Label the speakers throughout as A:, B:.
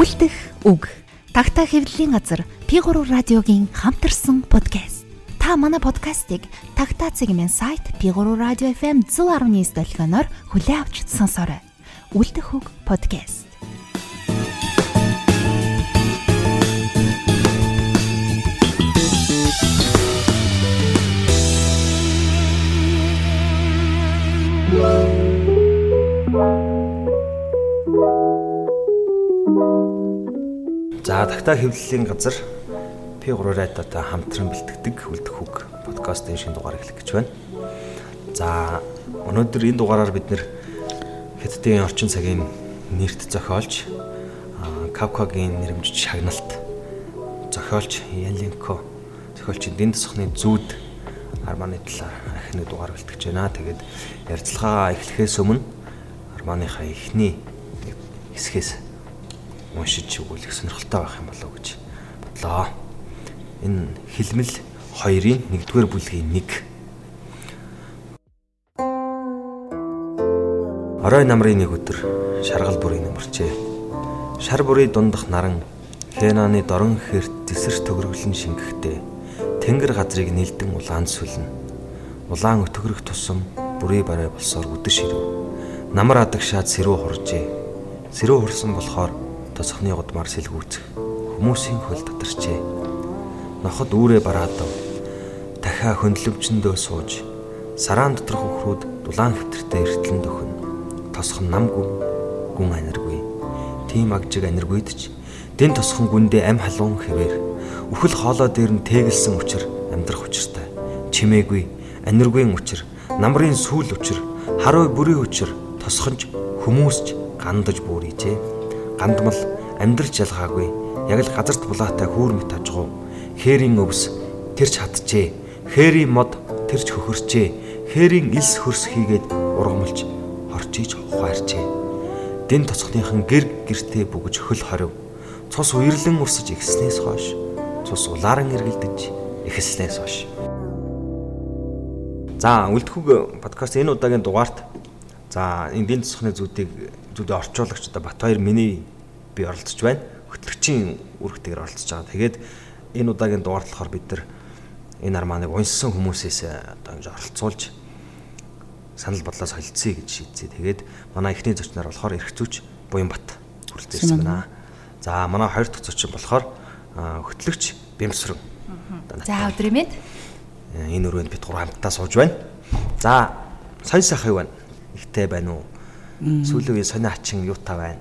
A: Үлдэх үг. Тагтаа хэвлэлийн газар P3 радиогийн хамтарсан подкаст. Та манай подкастыг Тагтаа цэгмэн сайт P3 радио FM 119 долгионоор хүлээн авч сонсоорой. Үлдэх үг подкаст.
B: За тагтаа хэвлэлийн газар P3 радиотой хамтран бэлтгэдэг үлдэх үг подкастын шинэ дугаар эхлэх гэж байна. За өнөөдөр энэ дугаараар бид нэр Хятадын орчин цагийн нэрт зохиолч Кавкагийн нэрмжиж шагналт зохиолч Яленко зохиолчийн дэн тосхны зүүд Арманы талаар ахны дугаар бэлтгэж байна. Тэгээд ярилцлагаа эхлэхээс өмнө Арманыхаа эхний хэсгээс уншиж өгүүлэх сонирхолтой байх юм болов гэж бодлоо. Энэ хилмэл 2-ын 1-р бүлгийн 1. Орой намрын нэг өдөр шаргал бүрийн нөмөрчээ. Шар бүрийн дундах наран Хэнаны дорон хэрт тесэрч төгрөглөн шингэхдээ тэнгэр газрыг нэлдэн улаан сүлнэ. Улаан өтгөрөх тусам бүрий барай болсоор үдэш ирэв. Намар адагшаад сэрүү хуржээ. Сэрүү хурсан болохоор тосхны гудмаар сэлгүүцэх хүмүүсийн хөл татарчээ. Ноход үүрээ бараадав. Дахиа хөндлөвчөндөө сууж сараан доторх өхрүүд дулаан хэвтэртэй эртлэн дөхөн. Тосхон намгүй гүн аниргүй. Тим агжиг аниргүйд ч дэн тосхон гүндээ ам халуун хэвээр үхэл хоолой дээр нь тэгэлсэн учир амьдрах учиртай. Чимээгүй аниргүй учир намрын сүүл учир харуу бүрийн учир тосхонж хүмүүсч гандаж бүрийжээ гандмал амьдрал жалгаагүй яг л газарт булаатай хүүр мэт ажгуу хээрийн өвс тэрч хатжээ хээрийн мод тэрч хөхөрчээ. Хээрийн элс хөрс хийгээд ургамалж хорчиж ухаарчээ. Дэн тоцхныхан гэр гертэ бүгж хөл хорив цус уйрлан урсаж ихснээс хойш. Цус улааран эргэлдэж ихснээс хойш. За үлдэхүүг подкаст энэ удаагийн дугаарт за энэ дэн цэцхны зүүдийг зүүдээ орчуулагч одоо Батбаяр миний би оролцож байна. Хөтлөгчийн үүрэгтэйгээр оролцож байгаа. Тэгээд энэ удаагийн дугаар болохоор бид нар энэ арманыг унссан хүмүүсээс одоо ингэж оролцуулж санал бодлоо солилцъя гэж шийдсэн. Тэгээд манай эхний зочноор болохоор эрх зүйч Буянбат хүрэлцээсэн байна. За манай хоёр дахь зочин болохоор хөтлөгч Бямсрын.
A: За өдрийн мэд.
B: Энэ өрөөнд бид гурав хамтдаа сууж байна. За сонь сайхан юу байна? Ихтэй байна уу? Сүүлийн үеийн сони ачин юу та байна?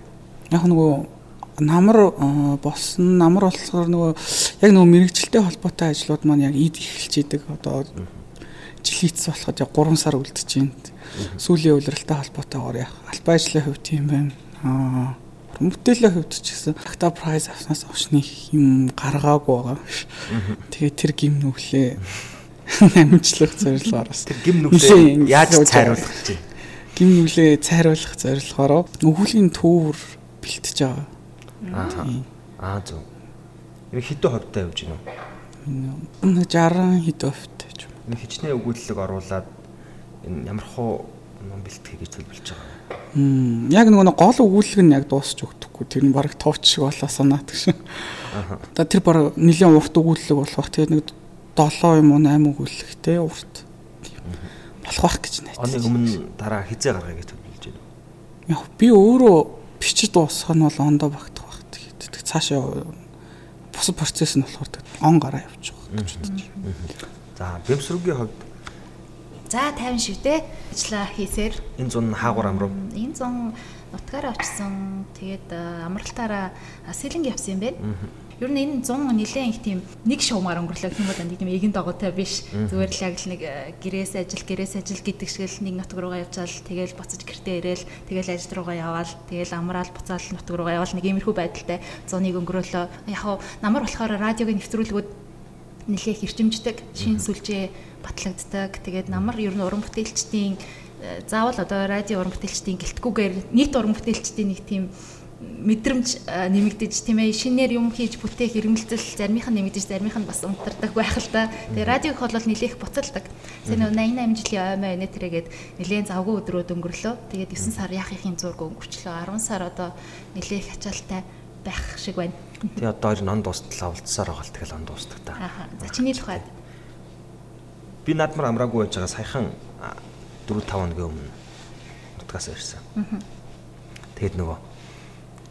C: Яг нөгөө намар болсон намар болохоор нөгөө яг нөгөө мэрэгчлэлтэй холбоотой ажлууд маань яг ид эхэлж идэг одоо жил хийц болоход яг 3 сар үлдэж байна. Сүүлийн үйлрэлтэй холбоотойгоор яг албан ажлын хувьд тийм байна. Аа мөтөлийн хувьд ч гэсэн Octa Prize авснаас хойш нэг юм гаргаагүй байгаа. Тэгээд тэр гим нүглээ амжилтлах зорилгоор бас
B: гим нүглээ яаж цайруулах гэж байна.
C: Гим нүглээ цайруулах зорилгоор өвөлийн төвөр бэлтэж байгаа.
B: Аа. Аа зөв. Энэ хэдэн хувьтай явж
C: уу? 60 хэдэн хувьтай гэж.
B: Энэ хичнээн өгүүлэлэг оруулаад энэ ямар хуу ном бэлтгэе гэж төлөвлөж байгаа.
C: Мм яг нөгөө гол өгүүлэлэг нь яг дуусч өгдөхгүй. Тэр нь баг товч шиг болоо санаад гэж. Аа. Одоо тэр баг нэлийн урт өгүүлэлэг болох. Тэгээ нэг 7 юм уу 8 өгүүлэлэгтэй урт. Болох байх гэж найдаж.
B: Оны өмнө дараа хизээ гаргая гэж төлөвлөж байна.
C: Яг би өөрөө бичиж дуусгах нь бол ондоо багтах цаашаа бус процесс нь болохоор он гараа явчих гэж бодож байна.
B: За, бэмсрүүгийн хувьд
A: За 50 шивтэй ажиллаа хийсээр
B: энэ зун хаагур амруу.
A: Энэ зун нутгаараа очсон. Тэгээд амралтаараа сэлэнг явсан юм байна. Ер нь энэ 100 нилээн их тийм нэг шуумаар өнгөрлөө гэх юм бол нэг тийм эгэн дагуутай биш. Зүгээр л яг л нэг гэрээс ажил, гэрээс ажил гэдэг шиг л нэг нутг руугаа явжаал тэгэл буцаж гэртээ ирээл тэгэл ажил руугаа яваал тэгэл амраал буцаал нутг руугаа яваал нэг иймэрхүү байдалтай 100-ыг өнгөрөөлөө. Яг намар болохоор радиогийн нэвтрүүлгүүд нэлээх эрчимждэг, шин сүлжээ батлагддаг. Тэгээд намар ер нь уран бүтээлчдийн заавал одоо радио уран бүтээлчдийн гэлтгүүгээр нийт уран бүтээлчдийн нэг тийм мэдрэмж нэмэгдэж тийм ээ шинээр юм хийж бүтээх ирмэлцэл заримийнх нь нэмэгдэж заримийнх нь бас унтардаг байх л та. Тэгээ радиог бол нэлээх буцалдаг. Сайн нэг 88 жилийн оймоо инэ тэрэгээд нэлээд завгүй өдрүүд өнгөрлөө. Тэгээд 9 сар яах их юм зург өнгөрчлөө. 10 сар одоо нэлээх ачаалтай байх шиг байна.
B: Тэгээ одоо хоёр нонд дуустал авалцсаар байгаа л тэгэл он дуустдаг та.
A: Аха. За чиний тухайд
B: Би наадмар амраагүй байж байгаа саяхан 4 5 хоногийн өмнө утгаас ирсэн. Тэгэд нөгөө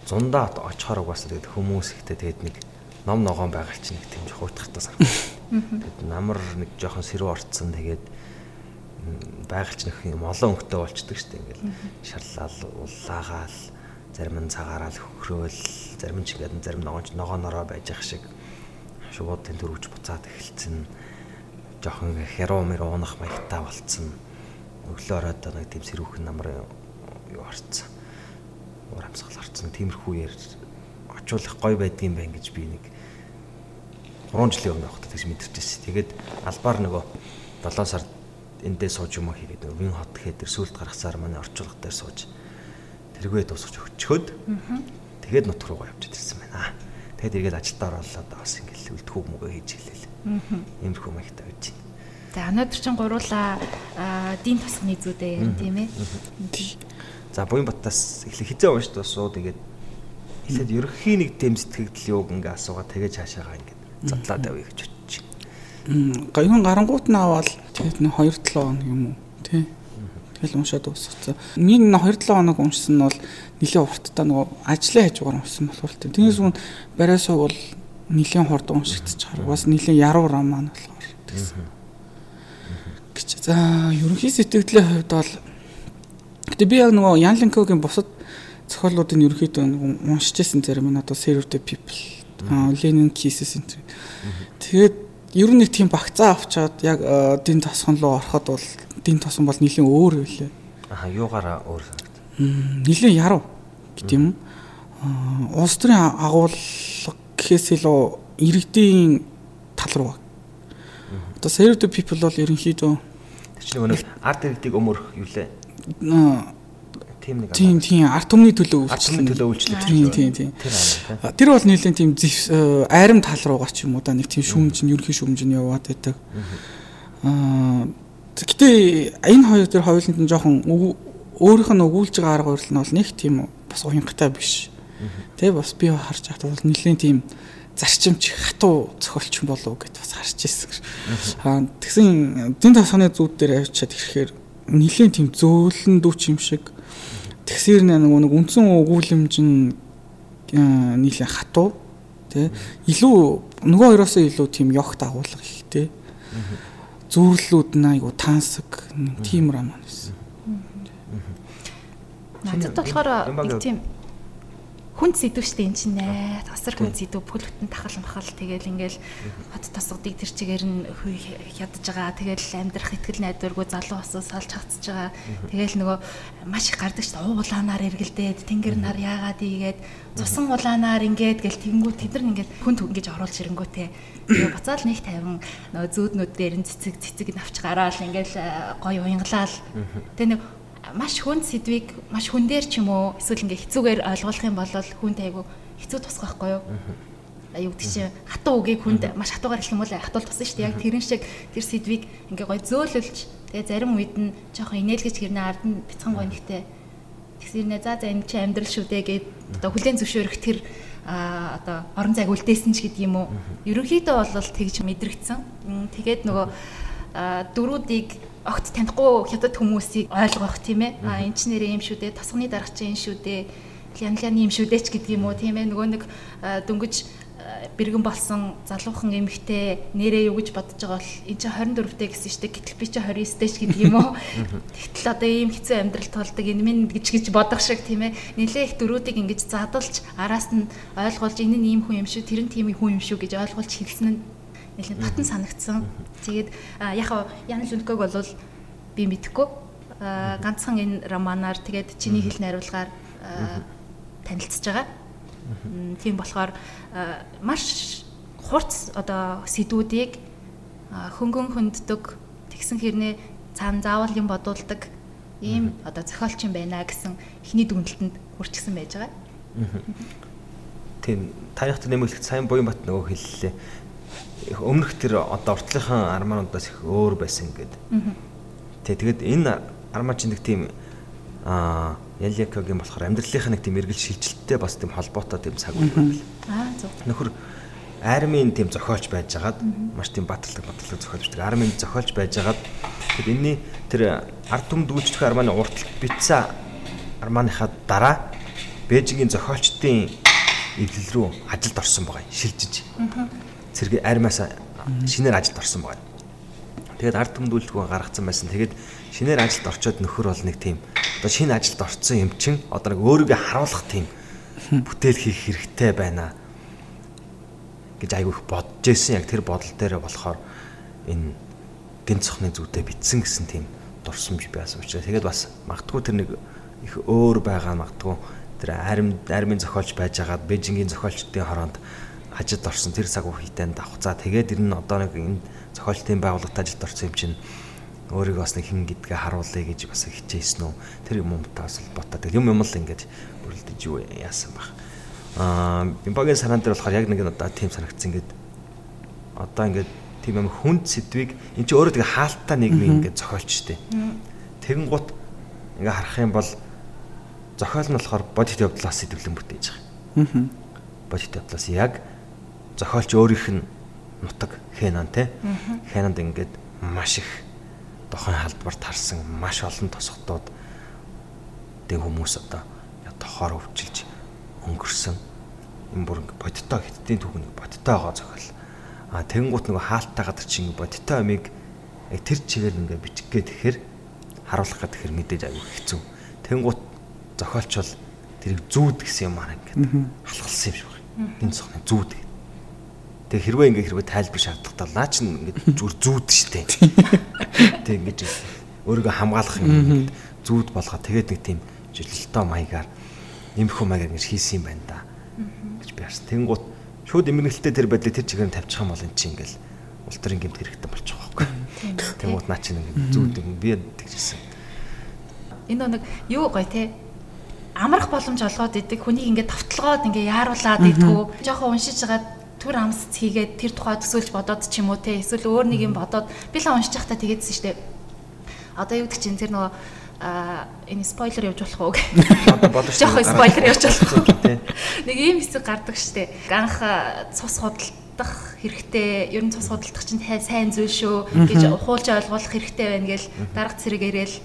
B: зундаа очихоор угаасаа тэгэд хүмүүс ихтэй тэгэд нэг ном ногоон байгаль чинь нэг тийм жоох уйтахтай санагдав. Тэгэд намар нэг жоохон сэрүү орцсон тэгээд байгаль чинь их юм олон өнгөтэй болчдөг дээ. Ингээл шарлал, уллаагаал, зарим нь цагаараа хөхрөөл, зарим ч ингээд зарим ногоонч ногоонороо байж ах шиг шууд тэнтөрвч буцаад эхэлсэн. Жохон херуу мэр уунах маягтай болцсон. Өглөө ороод нэг тийм сэрүүхэн намар юу орцсон. Уур амьсгал орцсон. Тиймэрхүү яар очуулах гой байдгийн бай гэж би нэг 3 жилийн өмнө явахдаа тэгж мэдэрчээсэн. Тэгээд албаар нөгөө 7 сард эндээ сууж юм хийгээд нөгөө вин хот гэхэд сүлд гаргасаар манай орчуулга дээр сууж тэргээ дуусгаж өчгөөд тэгээд нутг руугаа явж ирсэн байна. Тэгээд эргээд ажилдаа оролоод бас ингээл үлдэхүү мөгөө хийж хэлээл. Иймэрхүү маягтай байж байна.
A: За өнөөдөр чинь гуруула дийн тосгоны ярина тийм ээ.
B: За буян батаас эхлээ хизээ уншд басуу тэгээд эхлээд ерөнхий нэг тэм сэтгэгдэл юуг ингээ асуугаа тэгээд цаашаагаа ингээ задлаад авъя гэж бодчих.
C: Гаюн гарангуут нь аваад тэгээд нэг 2 7 хоног юм уу тий. Тэгэл уншаад дуусчихсан. Нэг 2 7 хоног уншсан нь бол нэлээд урттай нөгөө ажлын хажуугаар уншсан болохоор тий. Тэгээс үн барайсаа бол нэлээд хурд уншигдчихаар бас нэлээд яруу роман болохоор тэгсэн. Гэж. За ерөнхий сэтгэлийн хувьд бол гэтээ би яг нөгөө Ян Линкогийн бусад зохиолуудыг ерөнхийдөө уншиж байсан зарим нь одоо Save the People Ленин Kisses энэ. Тэгээд ер нь нэг тийм багцаа авчаад яг дин тосгон руу ороход бол дин тосон бол нэлийн өөр байлээ.
B: Аха юугаараа өөр санагд.
C: Нэлийн яруу гэдэг юм. Улс төрийн агуулга гэхээс илүү иргэдийн тал руу. Одоо Save the People бол ерөнхийдөө
B: Тэр чинь нөгөө арт иргэдийг өмөрөх юу лээ? Тийм нэг
C: тийм тийм арт түмний төлөө үйлчлэл.
B: төлөө үйлчлэх.
C: Тийм тийм тийм.
B: Тэр
C: бол нэлээд тийм э, айрам тал руугаа ч юм уу да нэг тийм шүүмжин ерхий шүүмжин яваад байдаг. Аа гэтээ энэ хоёр төр хоёуланд нь жоохон өөрийнх нь өгүүлж байгаа арга барил нь бол нэг тийм бас уянгатай биш. Тэ бас би харж байхдаа бол нэлээд тийм зарчимч хатуу зохиолч болов гэд бас харж ирсэн. Аа тэгсэн дэн тасганы зүуд дээр авчиад ирэхээр нэлээд тийм зөөлөн дүүч юм шиг. Тэгсэр нэг нэг үндсэн өгүүлэмж нь аа, нийлэн хатуу тий илүү нөгөө хоёроосоо илүү тийм ёгт агуулга ихтэй зүүрлүүд нь айгу тансаг нэг тийм роман байсан.
A: Надад болохоор нэг тийм хүн сэдв штэ эн чинь нэ. Тасар хүн сэдв бүл бүтэн тахал махал. Тэгэл ингээл хот тосгодыг тэр чигээр нь хүй ядж байгаа. Тэгэл амьдрах ихтгэл найдваргүй залуу осоо салж хатж байгаа. Тэгэл нөгөө маш их гардаг штэ. Уулаанаар эргэлдээд тэнгэр нар яагаад ийгээд цусан улаанаар ингээд гэл тэнгүү тэд нар ингээд хүн түн гэж оруулж ирэнгүүтээ. Тэгээ буцаал нэг 50 нөгөө зүүднүүд дээр нь цэцэг цэцэг навч гараал ингээл э, гоё уянгалаал. Тэгээ нэг маш хүнд сэдвийг маш хүн дээр ч юм уу эсвэл ингээ хэцүүгээр ойлгох юм бол хүнд айгу хэцүү тусах байхгүй юу? Аюу гэдэг чинь хатуу үгийг хүнд маш хатуугаар бол хатуул тусан шүү дээ. Яг тэрэн шиг тэр сэдвийг ингээ гоё зөөлөлж тэгээ зарим үед нь жоохон инээлгэж гэрнэ ард нь бяцхан гоё нэгтэй тэгсэрнэ за за энэ чи амьдрал шүү дээ гэд одоо хүлэн зөвшөөрөх тэр а одоо орон зайг үлдээсэн ч гэдэг юм уу. Ерөнхийдөө бол тэгж мэдрэгдсэн. Тэгээд нөгөө дөрүүдийг огт танихгүй хятад хүмүүсийг ойлгох тийм ээ. А энэ ч нэрээ юм шүү дээ. Тосгоны дарга чинь юм шүү дээ. Янланы юм шүү дээ ч гэдэг юм уу тийм ээ. Нөгөө нэг дөнгөж бэргэн болсон залуухан эмэгтэй нэрээ юу гэж бодож байгаа бол энэ чинь 24-тэй гэсэн дээ. Гэтэл би чинь 29-тэй ч гэдэг юм уу. Тэгтэл одоо ийм хэцүү амьдралд толдог энэ минь гэж гэж бодох шиг тийм ээ. Нилээ их дөрүүдийг ингэж задалж араас нь ойлгуулж энэ нь ийм хүн юм шүү, тэр нь тийм хүн юм шүү гэж ойлгуулж хэлсэн нь нэлээд татан санагдсан. Тэгээд яг хав Ян Лүнког бол би мэдэхгүй. А, ганцхан энэ романаар тэгээд чиний хэл найруулгаар танилцж байгаа. Тийм болохоор маш хурц одоо сэдвүүдийг хөнгөн хөнддөг тэгсэн хэрнээ цаана заавал юм бодуулдаг ийм одоо зохиолч юм байна гэсэн эхний дүгнэлтэнд хүрчихсэн байж байгаа.
B: Тийм таних тэр нэмэлт сайн буян бат нөгөө хэллээ. Өмнөх тэр одоо уртлынхан армаануудаас их өөр байсан гэдэг. Тэ тэгэд энэ армаа чинь нэг тийм аа Ялякогийн болохоор амьдралынхаа нэг тийм эргэл шилжилттэй бас тийм холбоотой тийм цаг үе байл.
A: Аа зөв.
B: Нөхөр армийн тийм зохиолч байжгаад маш тийм баталдаг баталдаг зохиолч байдаг. Армийн зохиолч байжгаад тэгэхээр энэний тэр ард түмд үйлчлэх арманы урталт битсэн арманыхаа дараа Бээжингийн зохиолчдын эвлэл рүү ажилд орсон байгаа шилжиж. Цэрэг армиас шинээр ажилд орсон байгаа. Тэгээд ард түмд үйлчлэгөө гаргацсан байсан. Тэгээд шинээр ажилд орчоод нөхөр бол нэг тийм одоо шинэ ажилд орсон юм чин одоо нэг өөрийгөө харуулах тийм бүтээл хийх хэрэгтэй байна гэж айгүй их бодож байсан. Яг тэр бодол дээр болохоор энэ гин цохны зүйтэй битсэн гэсэн тийм дурсамж байсан учраас тэгээд бас магтгүй тэр нэг их өөр байгаа магтгүй тэр арим армийн зохиолч байжгаад Бээжингийн зохиолчдын хороонд хажид орсон. Тэр цаг үеийнтэй давхцаа тэгээд ер нь одоо нэг энэ зохиолчдын байгууллагад ажилд орсон юм чинь өөрийгөө бас нэг хин гэдгээ харуулъя гэж бас хичээсэн үү? Тэр юм юмтай бас ботоо тэг юм юм л ингэж бүрэлдэж юу яасан баг аа бимбагийн санаан дээр болохоор яг нэг нь одоо тийм санагдсан ингээд одоо ингээд тийм юм хүнд сэдвийг эн чинь өөрөө тэгээ хаалттай нийгмийн ингээд зохиолч штэ. Тэгэн гут ингээ харах юм бол зохиол нь болохоор бодит явдлаас сэтгэлэн бүтээж байгаа. Аа. Бодит явдлаас яг зохиолч өөрийнх нь нутаг Хэнан те. Хэнанд ингээд маш их дохойн халдвар тарсан маш олон тосготууд тэг хүмүүс одоо тохоор өвчилж өнгөрсөн юм бүр бодиттой хэдтийн түүхний бодиттой байгаа зохиол. А тэгэнгუут нөгөө хаалттай гадар чинь бодиттой амиг тэр чигээр ингээ бичих гээд тэгэхээр харуулах гэдэг хэр мэдээж аюу хэцүү. Тэгэнгуут зохиолч бол тэрийг зүүд гэсэн юм аа ингээд халахалсан юм шиг байна. Энэ цохны зүүд. Тэг хэрвээ ингээ хэрвээ тайлбар шаардлагатай лаа чинь ингээ зүр зүуд штэ. Тэг ингээ өөрийгөө хамгаалах юм зүуд болгоо тэгээд нэг тийм жилэлтэй маягаар нэмэх маягаар ингээ хийсэн юм байна да. гэж би харсан. Тэнгуут шууд эмгэнэлтэй тэр байдлыг тэр чигээр нь тавьчих юм бол эн чинь ингээл ултрын гэмт хэрэгтэй болчих واخгүй. Тэнгуут наа чинь ингээ зүуд би тэгжсэн.
A: Энэ нэг юу гоё те амрах боломж олгоод идэг хүнийг ингээд тавталгаад ингээ яаруулад идэггүй. Жохон уншиж байгаа төр амс хийгээд тэр тухай төсөөлж бодоод ч юм уу те. Эсвэл өөр нэг юм бодоод би л уншиж байхдаа тэгээдсэн штэ одоо юу гэдэг чинь тэр нөгөө а энэ спойлер явж болох уу бодож жоохон спойлер явж болох уу? нэг ийм хэсэг гардаг штэ анх цус худалдах хэрэгтэй. Ер нь цус худалдах чинь сайн зүйл шүү гэж ухуулж ойлгуулах хэрэгтэй байна гээл дарга цэрэг ирээл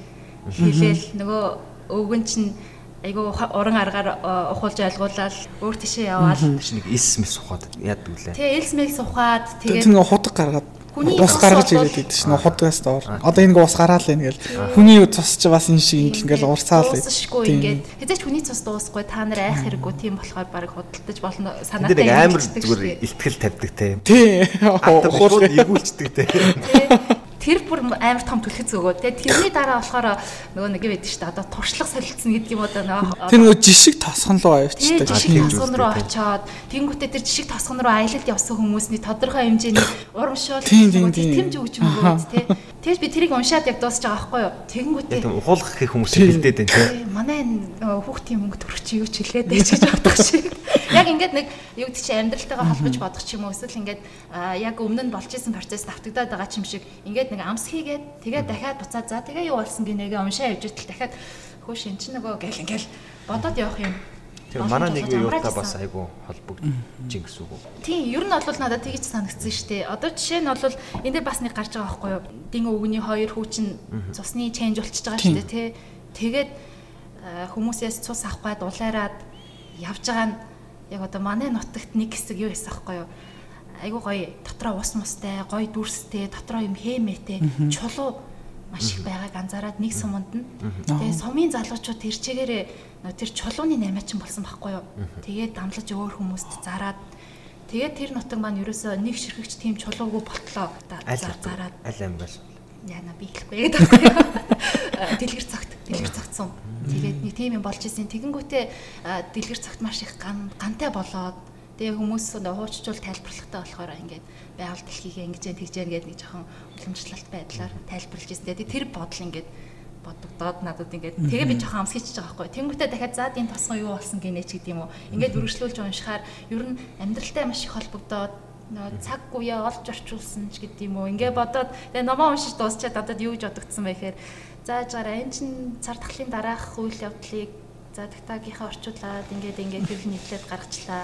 A: хэлээл нөгөө өвгөн чинь айгүй уран аргаар ухуулж ойлгуулаад өөр тишээ яваал.
B: Тэш нэг элс мэс ухаад яадаг үлээ.
A: Тэгээ элс мэс ухаад
C: тэгээ нэг худаг гаргаад ус гаргаж ирээд идэв чинь худгаас доор. Одоо энэ ус гараал байна гэл. Хүний цус ч бас энэ шиг ингээл урсаал.
A: Дуусахгүй ингээд. Хэзээ ч хүний цус дуусахгүй та нар айх хэрэггүй тийм болохоор баг худалдаж болно санаатай.
B: Тэр амар зүгээр ихтгэл тавьдаг те.
C: Тий.
B: Ухуулж игүүлцдэг те
A: тэр бүр амар том түлхэц өгөө. Тэгээ тэрний дараа болохоор нөгөө нэг байдаг шүү дээ. Одоо туршлага солилцсон гэдэг юм одоо
C: нөгөө тэр нөгөө жишг тосгон руу авчдаг.
A: Жишг тосгон руу очоод тэнгуүтээ тэр жишг тосгон руу аялалд явсан хүмүүсний тодорхой хэмжээний урамшуул тэмж өгч мөгөөд тий. Тэгэж би тэрийг уншаад яг дуусч байгаа байхгүй юу? Тэгэнгүүтээ
B: тийм ухуулах гэх хүмүүс хэлдээд байна тий.
A: Манай хүүхдийн мөнгө төрөх чи юу ч хэлээд байж гэж бодох шиг. Яг ингээд нэг юу гэдэг чи амьдралтайгаа холбож бодох ч юм уу эсвэл ингээд яг өмнө нь болж исэн процесс давтагдаад байгаа ч юм шиг ингээд нэг амс хийгээд тэгээд дахиад буцаад за тэгээ юу болсон гинэгээ уншаа явж итэл дахиад хөөш эн чинь нөгөө гэл ингээл бодоод явах юм
B: Тэр манай нэг юутай бас айгу холбогдож гэсэн үг.
A: Тийм, ер нь бол надад тэгж санагдсан шүү дээ. Одоо жишээ нь бол энэ дээр бас нэг гарч байгаа байхгүй юу? Дин өвгний хоёр хүүчин цусны ченж болчихж байгаа шүү дээ, тий. Тэгээд хүмүүсээс цус авах гад улайраад явж байгаа нь яг одоо манай нутагт нэг хэсэг юу байсан байхгүй юу? Айгу гоё дотроо ус мустай, гоё дүрстэй, дотроо юм хэмээтэй, чулуу маш их байгааг анзаараад нэг суманд нь. Тэгээ сумын залуучууд тэр чигээрээ тэр чулууны наймаачин болсон байхгүй юу. Тэгээд дамлаж өөр хүмүүст зараад тэгээд тэр нутаг маань ерөөсөө нэг ширхэгч тийм чулуугүй болтлоо зараад
B: аль амгал
A: яна би хэлэхгүй яг таахгүй юу. Дэлгэр цагт дэлгэр цагтсан. Тэгээд нэг тийм юм болж исэн. Тэгэнгүүтээ дэлгэр цагт маш их ган гантай болоод тэгээ хүмүүс хууччул тайлбарлахтай болохоор ингээд байгаль дэлхийгээ ингэж тэгж яа гэдэг нэг жоохон уламжлалт байдлаар тайлбарлаж ирсэн. Тэгээд тэр бодол ингээд бодогдоод надад ингээд тэгээ би жоохон амс хийчихэж байгаа байхгүй. Тэнгүүтээ дахиад заа дийн тосгон юу болсон гинэ ч гэдэг юм уу. Ингээд үргэлжлүүлж уншихаар ер нь амьдралтай маш их холбогдоод нөө цаг үеэ олж орчуулсан ч гэдэг юм уу. Ингээ бодоод тэгээ номоо уншиж дуусчаад надад юу гэж бодогдсон бэ гэхээр зааж гараа энэ чинь цар тахлын дараах үйл явдлыг за тагтагийнхаа орчуулад ингээд ингээд хэл нийтлээд гаргачлаа.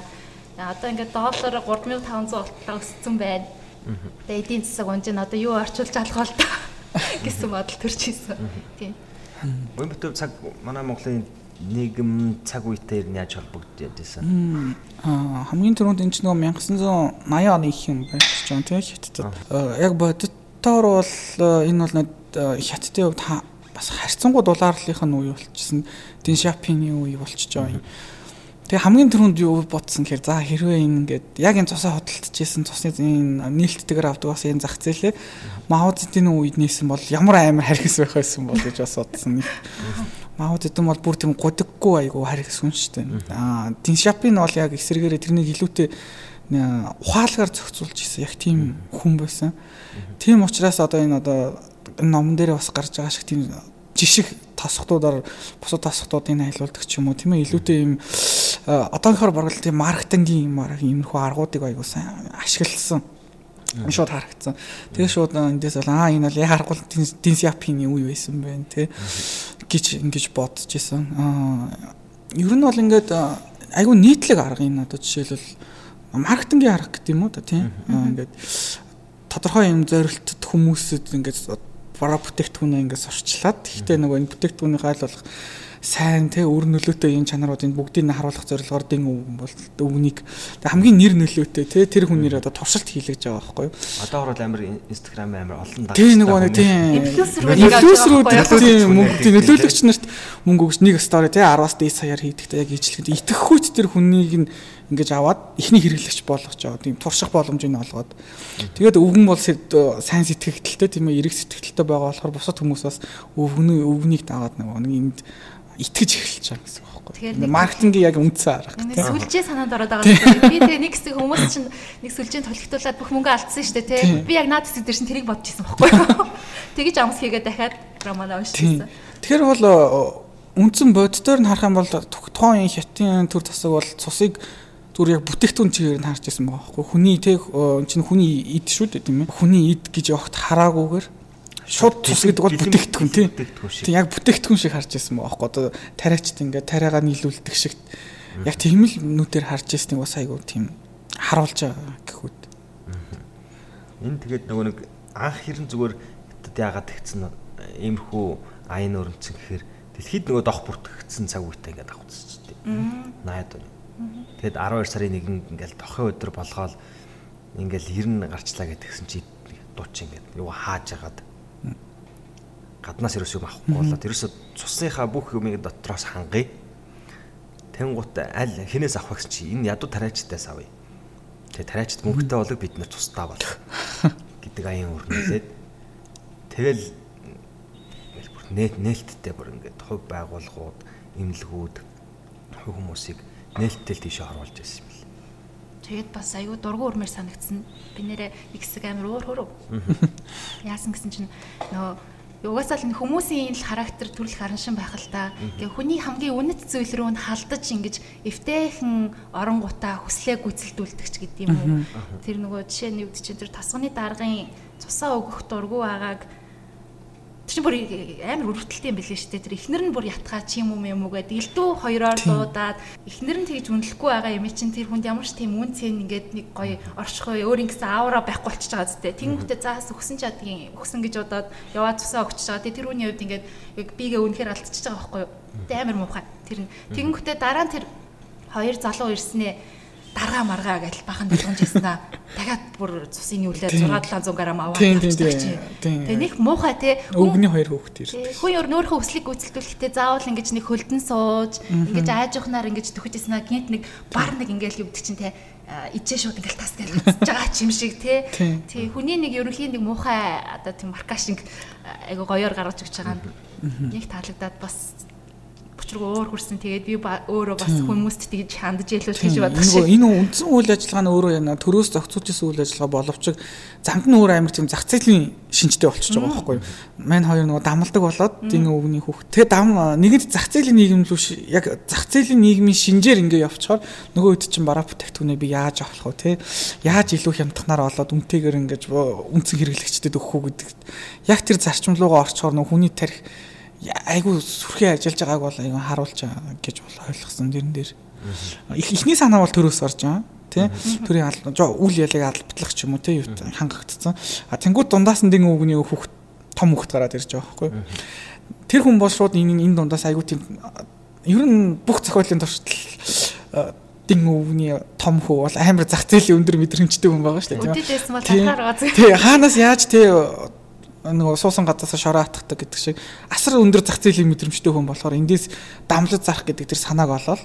A: Одоо ингээд доллар 3500 болтлоо өссөн байна. Тэгээ эдийн засаг унж ин одоо юу орчуулж алах бол та гэсэн бодол төрж исэн. Тийм.
B: Бөмбөт цаг манай Монголын нийгэм цаг үетэй яаж холбогдож байсан?
C: Аа хамгийн түрүүнд энэ ч нөгөө 1980 оны их юм байна гэж байна тийм хятадд. Яг бодиттоор бол энэ бол хятадын хувьд бас харьцангуй дулаарлынхын үе болчихсон. Дин шапины үе болчихж байгаа юм. Тэгээ хамгийн түрүүнд юу бодсон гэхээр за хэрвээ ингээд яг энэ цусаа хөдөлтөжсэн цусны энэ нээлттэйгээр авдаг бас энэ зах зээлээ Мао Цзэдийн үед нээсэн бол ямар амар харгас байх байсан бол гэж бас бодсон. Мао Цзэдэн бол бүр тийм годаггүй айгу харгас хүн шүү дээ. Аа Дин Шапин бол яг эсрэгээрээ тэрнийг илүүтэй ухаалгаар зохицуулж исэн яг тийм хүн байсан. Тийм учраас одоо энэ одоо номон дээр бас гарч байгаа шиг тийм жишг тасхдуудаар бусад тасхдуудыг айлуулдаг ч юм уу. Тийм ээ илүүтэй юм одоохоор боргол тийм маркетингийн юм аа иймэрхүү аргуудыг аягүй сайн ашигласан. Шууд харагдсан. Тэгээ шууд эндээс бол аа энэ бол яг харгуул динсиапины үе байсан байна тий гэж ингэж бодож исэн. Аа ер нь бол ингээд айгүй нийтлэг арга энэ одоо жишээлбэл. Маркетингийн арга гэдэг юм уу та тий ингээд тодорхой юм зорилттой хүмүүсэд ингээд бараа бүтээгдэхүүнээ ингээд сурчлаад гэхдээ нөгөө энэ бүтээгдэхүүнийг хайлуулах сайн те өр нөлөөтэй энэ чанаруудыг бүгдийг нь харуулах зорилгоор дин өвгөн бол өвгнийг хамгийн нэр нөлөөтэй те тэр хүнээр одоо туршилт хийлгэж байгаа байхгүй юу?
B: Одоо орол амар инстаграм амар олон
C: дагагчтай тийм нөгөө нэг тийм инфлюенсерүүд тийм мөнгө тийм нөлөөлөгч нарт мөнгө өгч нэг стори те 10-аас дээд саяар хийдэгтэй яг ижлэхэд итгэхүйт тэр хүнийг нь ингэж аваад ихний хэрэглэгч болгож байгаа тийм турших боломжийг олгоод. Тэгээд өвгөн бол сайн сэтгэгдэлтэй тийм ээ эрэг сэтгэгдэлтэй байгаа болохоор бусад хүмүүс бас өвгөний өвгнийг дагаад нэг энд итгэж эхэлж байгаа гэсэн үг байхгүй. Маркетингийн яг үндсэн арга.
A: Сүлжээ санаанд ороод байгаа. Би тэгээ нэг хэсэг хүмүүс чинь нэг сүлжээнд толигтуулаад бүх мөнгө алдсан шүү дээ тий. Би яг наад хэсэг дээр чинь тэрийг бодож исэн байхгүй. Тэгэж амс хийгээд дахиад романа уншижсэн.
C: Тэгэхээр бол үндсэн боддоор нь харах юм бол тухайн хятадын төр засаг бол цусыг зүгээр яг бүтээгдэхүүн чигээр нь харж байсан байгаа байхгүй хүний тэг чинь хүний ид шүү дээ тийм ээ хүний ид гэж явахт хараагүйгээр шууд цус гэдэг бол бүтээгдэхүүн тийм тийм яг бүтээгдэхүүн шиг харж байсан байгаа байхгүй одоо тариачд ингээд тариагаа нийлүүлдэг шиг. Яг тийм л нүдээр харж байсныг бас айгуу тийм харуулж байгаа гэхүүд
B: энэ тэгээд нөгөө нэг анх хэрэн зүгээр хятад яагаад тэгсэн иймэрхүү аян өрөмцөн гэхээр дэлхийд нөгөө дох бүртгэгдсэн цаг үетэй ингээд авчихсан ч тийм 80-ад оны. Тэгэд 12 сарын 1-нд ингээл тохын өдөр болгоол ингээл 90 гарчлаа гэдгсэн чи дууч ингээд юу хааж агаад гаднаас ерөөс юм авахгүй болоод ерөөсө цусныхаа бүх юмыг дотроос хангая. Тэнгуут аль хинээс авах гэсэн чи энэ ядуу тариачтаас авъя. Тэгээ тариачт мөнгөтэй болог бид нар тусдаа бол гэдэг аян өрнөлээд тэгэл бүр нэт нээлттэй бүр ингээд хувь байгууллагууд, эмнэлгүүд хувь хүмүүсийг нээлттэй тийшээ оруулж байсан юм л.
A: Тэгээд бас аюу дургу өрмөр санагдсан. Би нэрээ нэг хэсэг амир өөр хөрөв. Яасан гэсэн чинь нөгөө угаасаа л хүмүүсийн л характер төрөл хараншин байх л та. Тэгээ хүний хамгийн үнэт зүйл рүү нь халдаж ингэж эвтэйхэн оронгуудаа хүслээ гүйцэлдүүлдэг ч гэдэг юм. Тэр нөгөө жишээ нь юу гэдэг чинь тэр тасганы даргын цусаа өгөх дургу агааг чинь бүр амар өрөвдөлттэй юм билээ шүү дээ. Тэр эхнэр нь бүр ятгаа чи юм юм уу гэдэг элдүү хоёроор дуудаад эхнэр нь тэгж үнэлэхгүй байгаа юм чинь тэр хүнд ямар ч тийм үн цэн ингээд нэг гоё оршихой өөр ингэсэн аавра байхгүй болчихж байгаа зү. Тэнгүүтээ заас өгсөн ч адгийн өгсөн гэж бодоод яваа цусаа өгч байгаа. Тэр хүний хувьд ингээд яг бигээ үнэхээр алдчихж байгаа байхгүй юу. Тэ амар муухай. Тэр нь тэнгүүтээ дараа нь тэр хоёр залуу ирснээ дарга маргаа гэж бахан болгоомж яснаа. Дахиад бүр цусын үлээ 6 700 г аваад
C: тавьчих.
A: Тэгээ нэг муухай те.
C: Өвгний хоёр хүүхэд ир.
A: Хүн өөр нөөрхөө өслийг гүйцэлдүүлэхдээ заавал ингэж нэг хөлдөн сууж, ингэж ааж ухнаар ингэж төхөж яснаа гинт нэг бар нэг ингээл юу гэдэг чинь те ичээ шууд ингээл тас гэж хацж байгаа ч юм шиг те. Тий хүний нэг ерөнхийн нэг муухай одоо тийм маркашинг айгу гоёор гаргаж өгч байгаа нь яг таалагдаад бас учруу уур хүрсэн тэгээд би өөрөө бас хүмүүст тэгж хандж ялуул гэж
C: Нөгөө
A: шиг.
C: энэ үндсэн үйл ажиллагаа нь өөрөө яна төрөөс зохицуулж исэн үйл ажиллагаа боловч замд нь өөр амир тийм зах зээлийн шинжтэй болчихж байгаа байхгүй юу. Мань хоёр нөгөө дамалдаг болоод дин өвгний хүүхд. Тэгээ дам нэгд зах зээлийн нийгэм рүү ши- яг зах зээлийн нийгмийн шинжээр ингээ явчихаар нөгөө хэд чинь бараа бүтээгдэхүүнээ би яаж авах вэ те? Яаж илүү хямдханаар олоод үнэтэйгээр ингэж үндсэн хэрэглэгчдэд өгөх үү гэдэг. Яг тэр зарчим руугаа орчхоор нөгөө хүний тарих айгу сүрхээ ажиллаж байгааг бол айгу харуулж байгаа гэж бол ойлгосон дэрэн дээр. Их ихний санаа бол төрөөс орж байгаа тий? Төрийн үл ялыг албатлах ч юм уу тий? Юу хангагдсан а тэнгууд дундаас нь дин өвгний хүүхд том хүүхд гараад ирж байгаа байхгүй тэр хүн бол шууд энэ энэ дундаас айгу тийм ер нь бүх зохиолын туршдал дин өвгний том хүү бол амар зах зээлийн өндөр мэдрэмжтэй хүн байгаа шүү дээ Тийм. Тий хаанаас яаж тий нөгөө суусан гадаас шороо атахдаг гэдэг шиг асар өндөр зах зээлийн мэдрэмжтэй хүн болохоор эндээс дамлаж зарах гэдэг тэр санааг олоод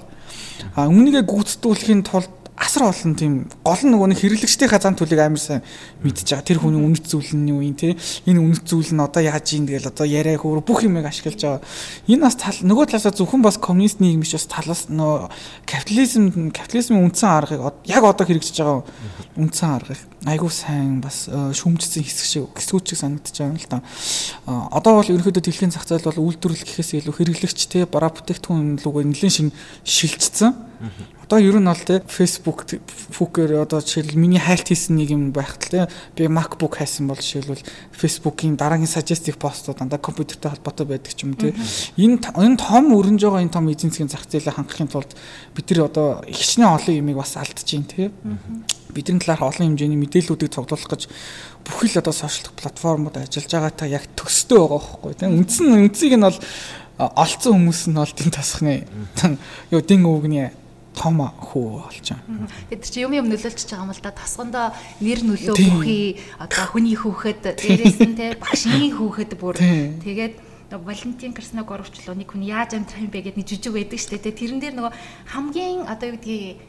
C: а өмнөгээ гүйцэтгүүлэхийн тулд асар олон тийм гол нь нөгөө нэг хэрэглэгчдийн хазаан төлөг амар сайн мэдж байгаа. Тэр хүний үнэт зүйл нь юу юм те. Энэ үнэт зүйл нь одоо яаж ийн тэгэл одоо яриа хөөр бүх юмыг ашиглаж байгаа. Энэ бас тал нөгөө талаасаа зөвхөн бас коммунист нийгэм биш бас талаас нөө капитализм капитализмын үндсэн аргыг яг одоо хэрэгжиж байгаа үндсэн аргыг айгуу сайн бас э, шүмжсэн хэсэг шиг хэсгүүд шиг санагдаж байгаа юм л да. Э, Одоо бол ерөнхийдөө дэлхийн зах зээл бол үйлдвэрлэл гэхээс илүү хэрэглэгч те бараа бүтээгдэхүүн лугаа нэлээд шин шилжчихсэн. Одоо ер нь бол те Facebook фүүкээр одоо жишээл миний хайлт хийсэн нэг юм байхад те. Би MacBook хайсан бол жишээлбэл Facebook-ийн дараагийн suggestive постууд дандаа компьютертэй холбоотой байдаг ч юм те. Энэ энэ том өрнж байгаа энэ том эзэн засгийн зах зээлээ хангахын тулд бид нар одоо ихчнээ олон юмыг бас алдаж байна те. Бидний талаар олон хэмжээний мэдээллүүдийг цуглуулах гэж бүхэл одоо сошиал платформуд ажиллаж байгаатай яг төстэй байгаа байхгүй тийм үндсэн үндсийг нь бол олцсон хүмүүс нь бол тийм тасхны юу дин өвгний том хүү болж байгаа.
A: Тэр чи юм юм нөлөөлчихөж байгаа юм л да. Тасгандаа нэр нөлөө бүхий одоо хүний хүүхэд дээрээс нь те багшийн хүүхэд бүр тэгээд Валентин Красног оруулчлаа нэг хүн яаж амьдрах юм бэ гэдэг нэг жижиг байдаг шүү дээ. Тэрэн дээр нөгөө хамгийн одоо юу гэдгийг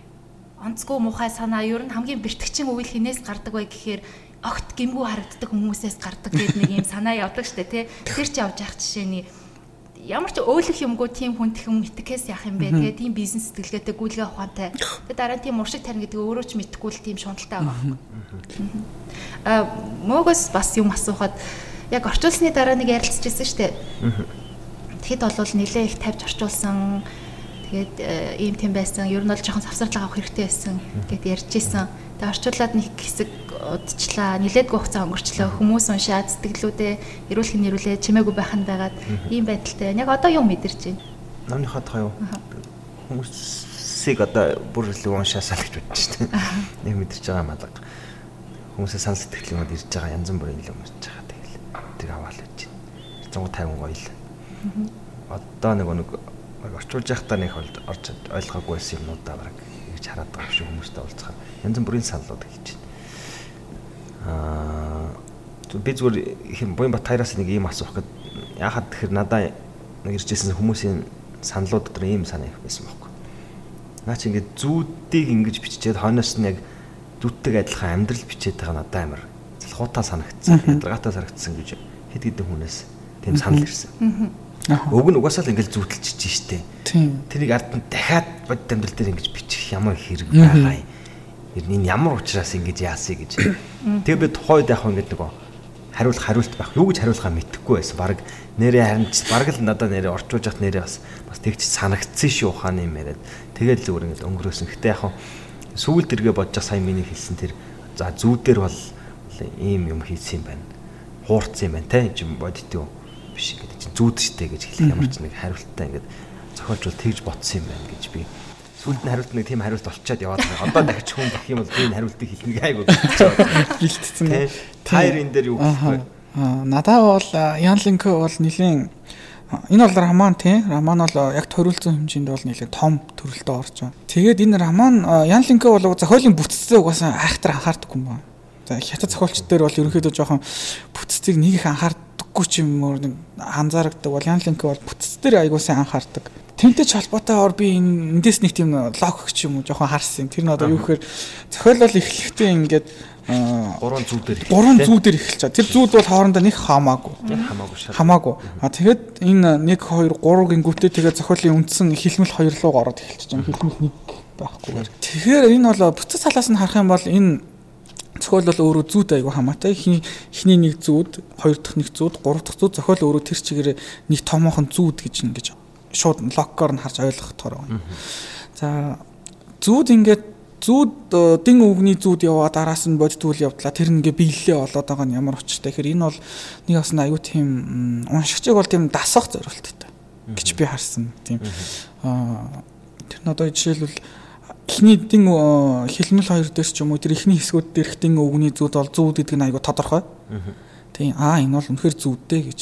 A: онцгой муухай санаа ер нь хамгийн бэртгчин үйл хинээс гардаг бай гэхээр огт гимгүү харагддаг хүмүүсээс гардаг гэдэг нэг юм санаа явдаг шүү дээ. Тэр чи явж явах жишээний ямар ч өөлөх юмгүй тийм хүн тэхэн итгэхээс яах юм бэ тэгээ тийм бизнес сэтгэлгээтэй гүйлгээ ухаантай тэгээ дараа нь тийм уршиг тарин гэдэг өөрөө ч мэдхгүй л тийм шуналтай байгаа. Аа мөгөөс бас юм асуухад яг орчуулсны дараа нэг ярилцчихсан шүү дээ. Тэгэхэд бол нилээ их тавьж орчуулсан. Тэгээд э, ийм тийм байсан. Ер нь бол жоохон савсарлага авах хэрэгтэй байсан гэд ярьж исэн. Тэгээд орчуулад нэг хэсэг удчлаа. Нилээдгүй хугацаа өнгөрчлөө. Хүмүүс уншаад сэтгэлүүдээ эрүүл хин нэрүүлээ чимээгүй байх нь байгаад ийм байдалтай. Яг одоо юу мэдэрч байна?
B: Намныхаа таа юу? Хүмүүсийг одоо бүр илүү уншаасаа л гэж бодож шүү дээ. Нэг мэдэрч байгаа юм алга. Хүмүүсээ санал сэтгэл юмуд ирж байгаа янз бүрийн илүү мэдж байгаа тэгэл. Тэр аваал гэж байна. 150 гоё л. Одоо нэг нэг орчуулж явахдаа нэг орж ойлгоогүй байсан юмнуудаа бараг ингэж хараад байгаа шүү хүмүүстэй уулзахаар янз бүрийн саналууд хийж байна. Аа би зүгээр хэм буян батайраас нэг ийм асуух гээд яхад тэгэхээр надаа нэг иржсэн хүмүүсийн саналууд дотор ийм санаа их байсан байхгүй. Наа чи ингээд зүүдийг ингэж биччихээд хойноос нь яг зүүдтэй адилхан амьдрал бичээд байгаа надад амар хутаа санагдсан. Ядаргаатай санагдсан гэж хэд хэдэн хүнээс тийм санал ирсэн. Өг нь угаасаа л ингээд зүүдэлчихэж.
C: Тийм.
B: Тэрийг ард нь дахиад бодит амьдрал дээр ингэж бичих ямар хэрэг байгаа юм. Энэ ямар учраас ингэж яасыг гэж. Тэгээ би тухайд яг ингэж нөгөө хариулах хариулт байх. Юу гэж хариулахаа мэдэхгүй байсан. Бараг нэрээ харин бараг л надад нэрээ орчуулж явах нэрээ бас бас тэгч санагдсан шүү ухааны юм яриад. Тэгэл зүгээр ингэж өнгөрөөсөн. Гэтэ яг сүүлд эргээ бодож сайн миний хэлсэн тэр за зүүдэр бол ийм юм хийсэн юм байна. Хуурцсан юм байна те бодит юу биш чинь зүүд штэ гэж хэлэх ямар ч нэг хариулттай ингээд зохиолч бол тэгж ботсон юм байна гэж би сүүлд нь хариулт нэг тийм хариулт олчоод яваад байна. Одоо дахиж хүн бах юм бол би энэ хариултыг хэлнэ
C: бэлтцсэн.
B: Тэ. Тайр энэ дээр юу гэх вэ?
C: Аа надаа бол Ян Линк бол нэлийн энэ бол роман тий. Роман бол яг төрүүлсэн хэмжээнд бол нэлээд том төрөлтөд орж байгаа. Тэгээд энэ роман Ян Линк бол зохиолын бүтцтэй угаасаа айхтар анхаардаггүй юм байна. За хятад зохиолч дээр бол ерөнхийдөө жоохон бүтцийг нэг их анхаардаггүй ч юм уу нэг анзаардаг бол Ян Линк бол бүтц дээр айгуу сайн анхаардаг. Тэнтэй ч холбоотойгоор би энэ эндээс нэг тийм логик ч юм уу жоохон харсан. Тэр нь одоо юу гэхээр зохиол бол эхлэхдээ ингээд
B: Гурван зүү дээр.
C: Гурван зүү дээр эхэлж байгаа. Тэр зүүд бол хоорондоо нэг хамаагүй.
B: Хамаагүй.
C: Хамаагүй. А тэгээд энэ 1 2 3 гингүүтээ тэгээд зохиолын үндсэн хилмэл 2 руу ороод эхэлж байгаа. Хилмэл 1 байхгүй. Тэгэхээр энэ бол бүтц салаас нь харах юм бол энэ зохиол бол өөрөө зүүд айгу хамаатай. Эхний нэг зүүд, хоёр дахь нэг зүүд, гурав дахь зүүд зохиол өөрөө тэр чигээр нэг томоохон зүүд гэж ингэж шууд локкоор нь харж ойлгох тоор байна. За зүүд ингээд зүүд э, дин үгний зүүд яваа дараас нь бодтгүүл явдлаа тэр нэгэ биелэлээ болоод байгаа нь ямар очтой. Тэгэхээр энэ бол нэг бас аюу тийм уншигчийг бол тийм дасах зорилттой гэж би харсан. Тийм аа тэр нь одоо жишээлбэл эхний дин хэлмэл хоёр дээрс ч юм уу тэр эхний хэсгүүд дээрх дин үгний зүүд бол зүүд гэдэг нь аюу тодорхой. Тийм аа энэ бол үнэхээр зүүдтэй гэж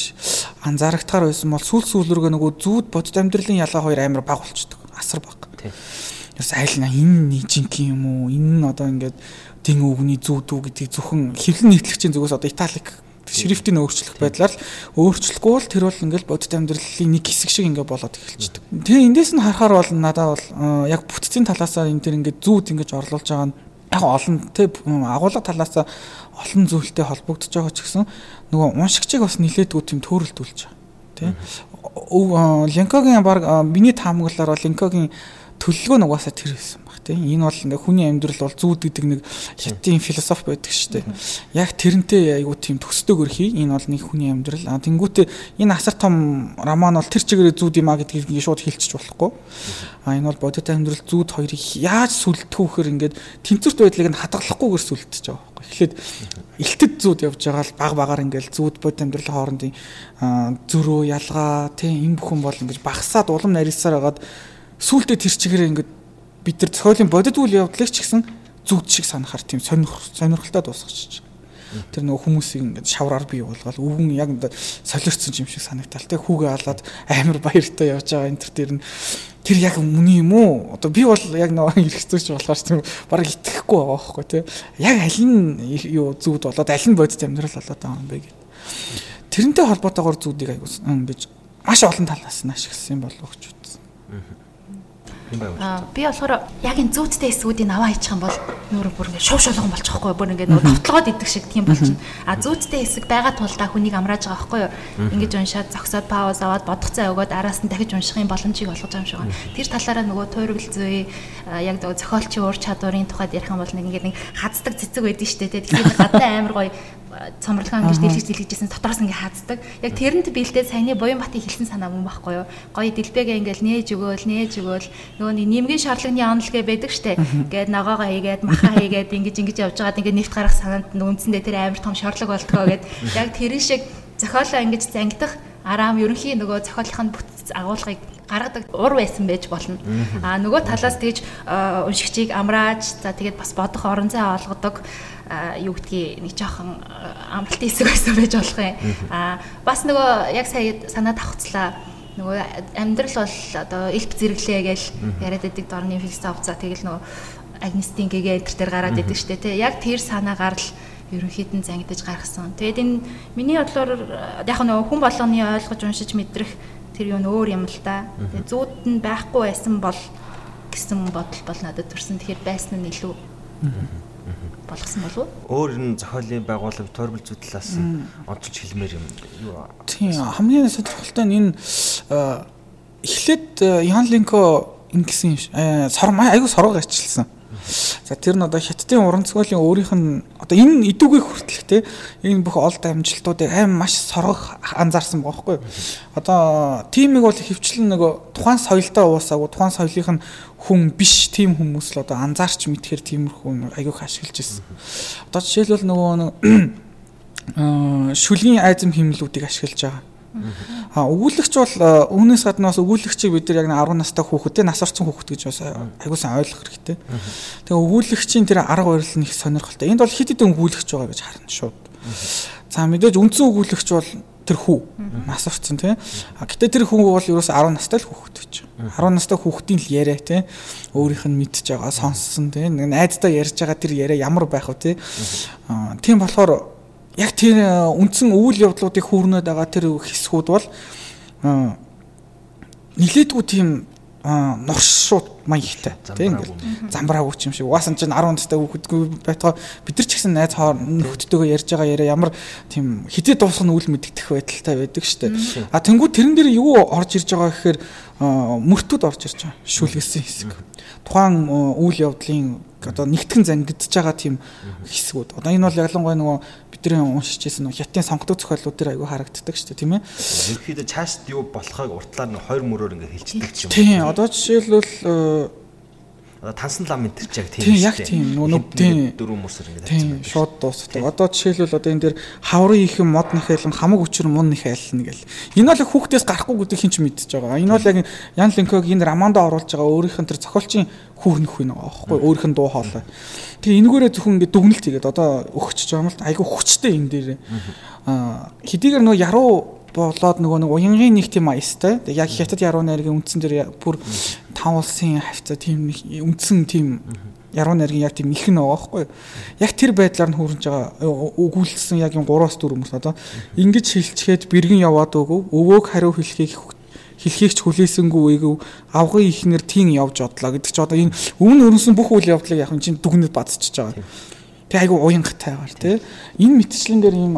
C: анзаарахтаар байсан бол сүүл сүүлрүүгээ нөгөө зүүд бодит амьдралын ялгаа хоёр амар баг болчдөг. Асар баг. Тийм. Яс айлна энэ нэг жинхэнэ юм уу? Энэ нь одоо ингээд дин үгний зүүд үү гэдгийг зөвхөн хэвлэн нийтлэгчийн зүгээс одоо италик шрифтийг өөрчлөх байдлаар л өөрчлөхгүй бол тэр бол ингээл бодит амьдралын нэг хэсэг шиг ингээ болоод эхэлчихдэг. Тэгээ эндээс нь харахаар бол надад бол яг бүтцийн талаасаа энэ тэр ингээ зүүд ингэж орлуулж байгаа нь яг олон тэг агуулга талаас олон зүйлтэй холбогдож байгаа ч гэсэн нөгөө уншигчийг бас нилээдгүй тийм төөрөлдүүлж байгаа. Тэ. Ленкогийн баг миний таамаглалаар бол Ленкогийн төлөлгөө нь угаасаа тэр байсан тийм энэ бол ингээ хүний амьдрал бол зүүд гэдэг нэг хятадын философи байдаг шүү дээ. Яг тэрнтэй айгуу тийм төсдөг өрхий энэ бол нэг хүний амьдрал. А тэнгуүтээ энэ асар том роман бол тэр чигээр зүүд юм а гэдгийг шууд хэлчих болохгүй. А энэ бол бодит амьдрал зүүд хоёрыг яаж сүлдэх вөхөр ингээд тэнцвэрт байдлыг нь хадгалахгүйгээр сүлдэж байгаа байхгүй. Эхлээд элтэд зүүд явж байгаа л баг багаар ингээл зүүд бодит амьдралын хоорондын зөрөө ялгаа тийм энэ бүхэн бол ингэж багасаад улам нарийсаар хагаад сүултээ тэр чигээр ингээд бид нар зохиолын бодит үйл явдлыг ч гэсэн зүгд шиг санахаар тийм сонирхолтой дуусгачих. Тэр нөгөө хүмүүсийг ингээд шавраар бий болгоод өвгөн яг ингээд солиорцсон юм шиг санагтал. Тэг хүүгээ алаад амар баяртай явж байгаа энэ төр дээр нь тэр яг үний юм уу? Одоо би бол яг нөгөө хэрэгцээч болохоор тийм бараг итгэхгүй байгаа байхгүй тий. Яг аль нь юу зүгд болоод аль нь бодит амьдрал болоод байгаа юм бэ гэдэг. Тэрнтэй холбоотойгоор зүудийг аягүй ингэж маш олон талаас нь ашигласан болов гэж үзсэн.
A: Аа юм байв үү? Би болохоор яг энэ зөөцтэй эсвүүдийг аваа хийчих юм бол нөр бүр ингэ шов шолгон болчих واخгүй бүр ингэ нөгөө товтлогоод идэх шиг тийм болчихно. А зөөцтэй эсэг байгаа тулдаа хүнийг амрааж байгаа байхгүй юу? Ингээд уншаад зогсоод пауз аваад бодох цай өгөөд араас нь дахиж унших юм боломжийг олгож байгаа юм шиг байна. Тэр талаараа нөгөө туургал зүй яг нөгөө зохиолчийн ур чадварын тухайд ярих юм бол нэг ингэ нэг хаддаг цэцэг байдэн штэ тий. Тэгэхээр гадтай амар гоё цомрлогоо ингэж дэлгэж дэлгэжсэн дотроос ингээ хаацдаг. Яг тэрэнд бэлдээ саяны буян батын хэлсэн санаа мөн байхгүй юу? Гоё дэлбэгээ ингээл нээж өгөөл, нээж өгөөл нөгөө нэмгийн шаардлагын онолгээ байдаг штэ. Ингээд ногоогоо хийгээд, маха хийгээд ингэж ингэж явж байгаад ингээ нэвт гарах санаанд үндсэндээ тэр амар том шорлог болтгоо гэд яг тэрэн шиг зохиолоо ингэж зангидах араам ерөнхийн нөгөө зохиолын бүтц агуулгыг гаргадаг ур байсан байж болно. А нөгөө талаас тэгж уншигчийг амрааж за тэгээд бас бодох орон зай олгодог юу гэдгийг нэг жоохон амралтын хэсэг байсан байж болох юм. Аа бас нөгөө яг сая санаа давхцлаа нөгөө амьдрал бол одоо элп зэрэглээ гэж яриад байдаг дорны философи. За тэгэл нөгөө агнистийн гэгээ энэ төр гараад идэг штэ тий яг тэр санаагаар л ерөнхийд нь зангидаж гаргасан. Тэгээд энэ миний бодлоор яг нөгөө хүн болгоны ойлгож уншиж мэдрэх тэр юу н өөр юм л да. Тэгээд зүүд нь байхгүй байсан бол гэсэн бодол бол надад төрсэн. Тэгэхээр байсан нь илүү болгосон болов уу?
B: Өөр энэ зохиолын байгууллага тойрбол зүтлээс онцолж хэлмээр юм?
C: Тийм хамгийн сонирхолтой нь энэ эхлээд Ян Линко ингэсэн сор айгу сорго ачилсан. За тэр нь одоо хятадын уран зохиолын өөрийнх нь одоо энэ идүүгийн хүртэлх те энэ бүх олд амжилтуудыг аим маш соргох анзаарсан байгаа байхгүй. Одоо тимийг бол хөвчлэн нөгөө тухайн соёлтой уусаагүй тухайн соёлынх нь хүн биш тийм хүмүүс л одоо анзаарч мэдхээр тиймэрхүү аягүй ашиглаж ирсэн. Одоо жишээлбэл нөгөө нэг шүлгийн айзам хэмнэлүүдийг ашиглаж байгаа А өгүүлэгч бол үүнээс гадна бас өгүүлэгчийг бид нар яг 10 настай хүүхэд, нас орсон хүүхэд гэж бас аягүй сайн ойлгох хэрэгтэй. Тэгээ өгүүлэгчийн тэр арга барил нь их сонирхолтой. Энд бол хэд хэдэн өгүүлэгч байгаа гэж харна шууд. За мэдээж үндсэн өгүүлэгч бол тэр хүү нас орсон тий. А гэтээ тэр хүн бол ерөөс 10 настай л хүүхэд гэж. 10 настай хүүхдийн л яриа тий. Өөрийнх нь мэдж байгаа, сонссон тий. Найздаа ярьж байгаа тэр яриа ямар байх вэ тий. Тийм болохоор яг тэр э, үндсэн үйл явдлуудыг хүүрнээд байгаа тэр хэсгүүд бол э, нилээдгүй тийм аа нурш шууд маягтай тийм ингээд замбраагүй юм шиг. Угаасан чинь 10 настай хүүхэдгүй байтгаа бид нар ч гэсэн найз хоор нөхдөдөө ярьж байгаа яриа ямар тийм хитэд дуусах нь үл мэддэх байдалтай байдаг штэ. А тэнгуү тэрэн дээр юу орж ирж байгаа гэхээр мөртүүд орж ирж байгаа шүлгэсэн хэсэг тухайн үйл явдлын одоо нэгтгэн зангидж байгаа тийм хэсгүүд одоо энэ бол ялангуяа нөгөө бидний уншиж ирсэн хятадын сонгодог зохиолууд дээр айгүй харагддаг шүү дээ тийм ээ.
B: Ерөнхийдөө цаашд юу болохыг уртлаар нь хоёр мөрөөр ингээ хэлчихдэг юм.
C: Тийм одоо жишээлбэл
B: тансан лам энэ ч яг
C: тийм шүү дээ. Яг тийм нөгөө тийм
B: дөрөв мөсөр ингэ
C: тавьчихсан. Тийм шууд дуусдаг. Одоо жишээлбэл одоо энэ дээр хаврын их мод нэхэлэн хамаг өчр мун нэхэлнэ гэл. Энэ бол хүүхдээс гарахгүй гэдэг хин ч мэдчихэж байгаа. Энэ бол яг Ян Линког энэ романдо оруулж байгаа өөрийнх нь тэр зохиолчийн хүүрнэх хүн байгаа байхгүй өөрийнх нь дуу хоолой. Тэгээ энэгээрээ зөвхөн ингэ дүгнэлт хийгээд одоо өгчөж байгаа юм л айгүй хүчтэй энэ дээр. Аа хэдийгээр нөгөө яруу болоод нөгөө нэг уянгийн нэг тийм аястай. Тэг яг хятад яруу найргийн үндсэн дээр бүр тав улсын хавцаа тийм үндсэн тийм яруу найргийн яг тийм их нэг байгаа байхгүй. Яг тэр байдлаар нь хүрэж байгаа өгүүлсэн яг юм 3-4 хүмүүс одоо ингэж хилчгээд бэргэн яваад өгөв. Өвөөг хариу хэлхийг хэлхийгч хүлээсэнгүй эгэв авгын ихнэр тийм явж одлоо гэдэг чи одоо энэ өмнө өрнөсөн бүх үйл явдлыг яг чинь дүгнэд бацчихж байгаа. Тэг айгу уянгатайгаар тий. Энэ мэтчлэн дээр ийм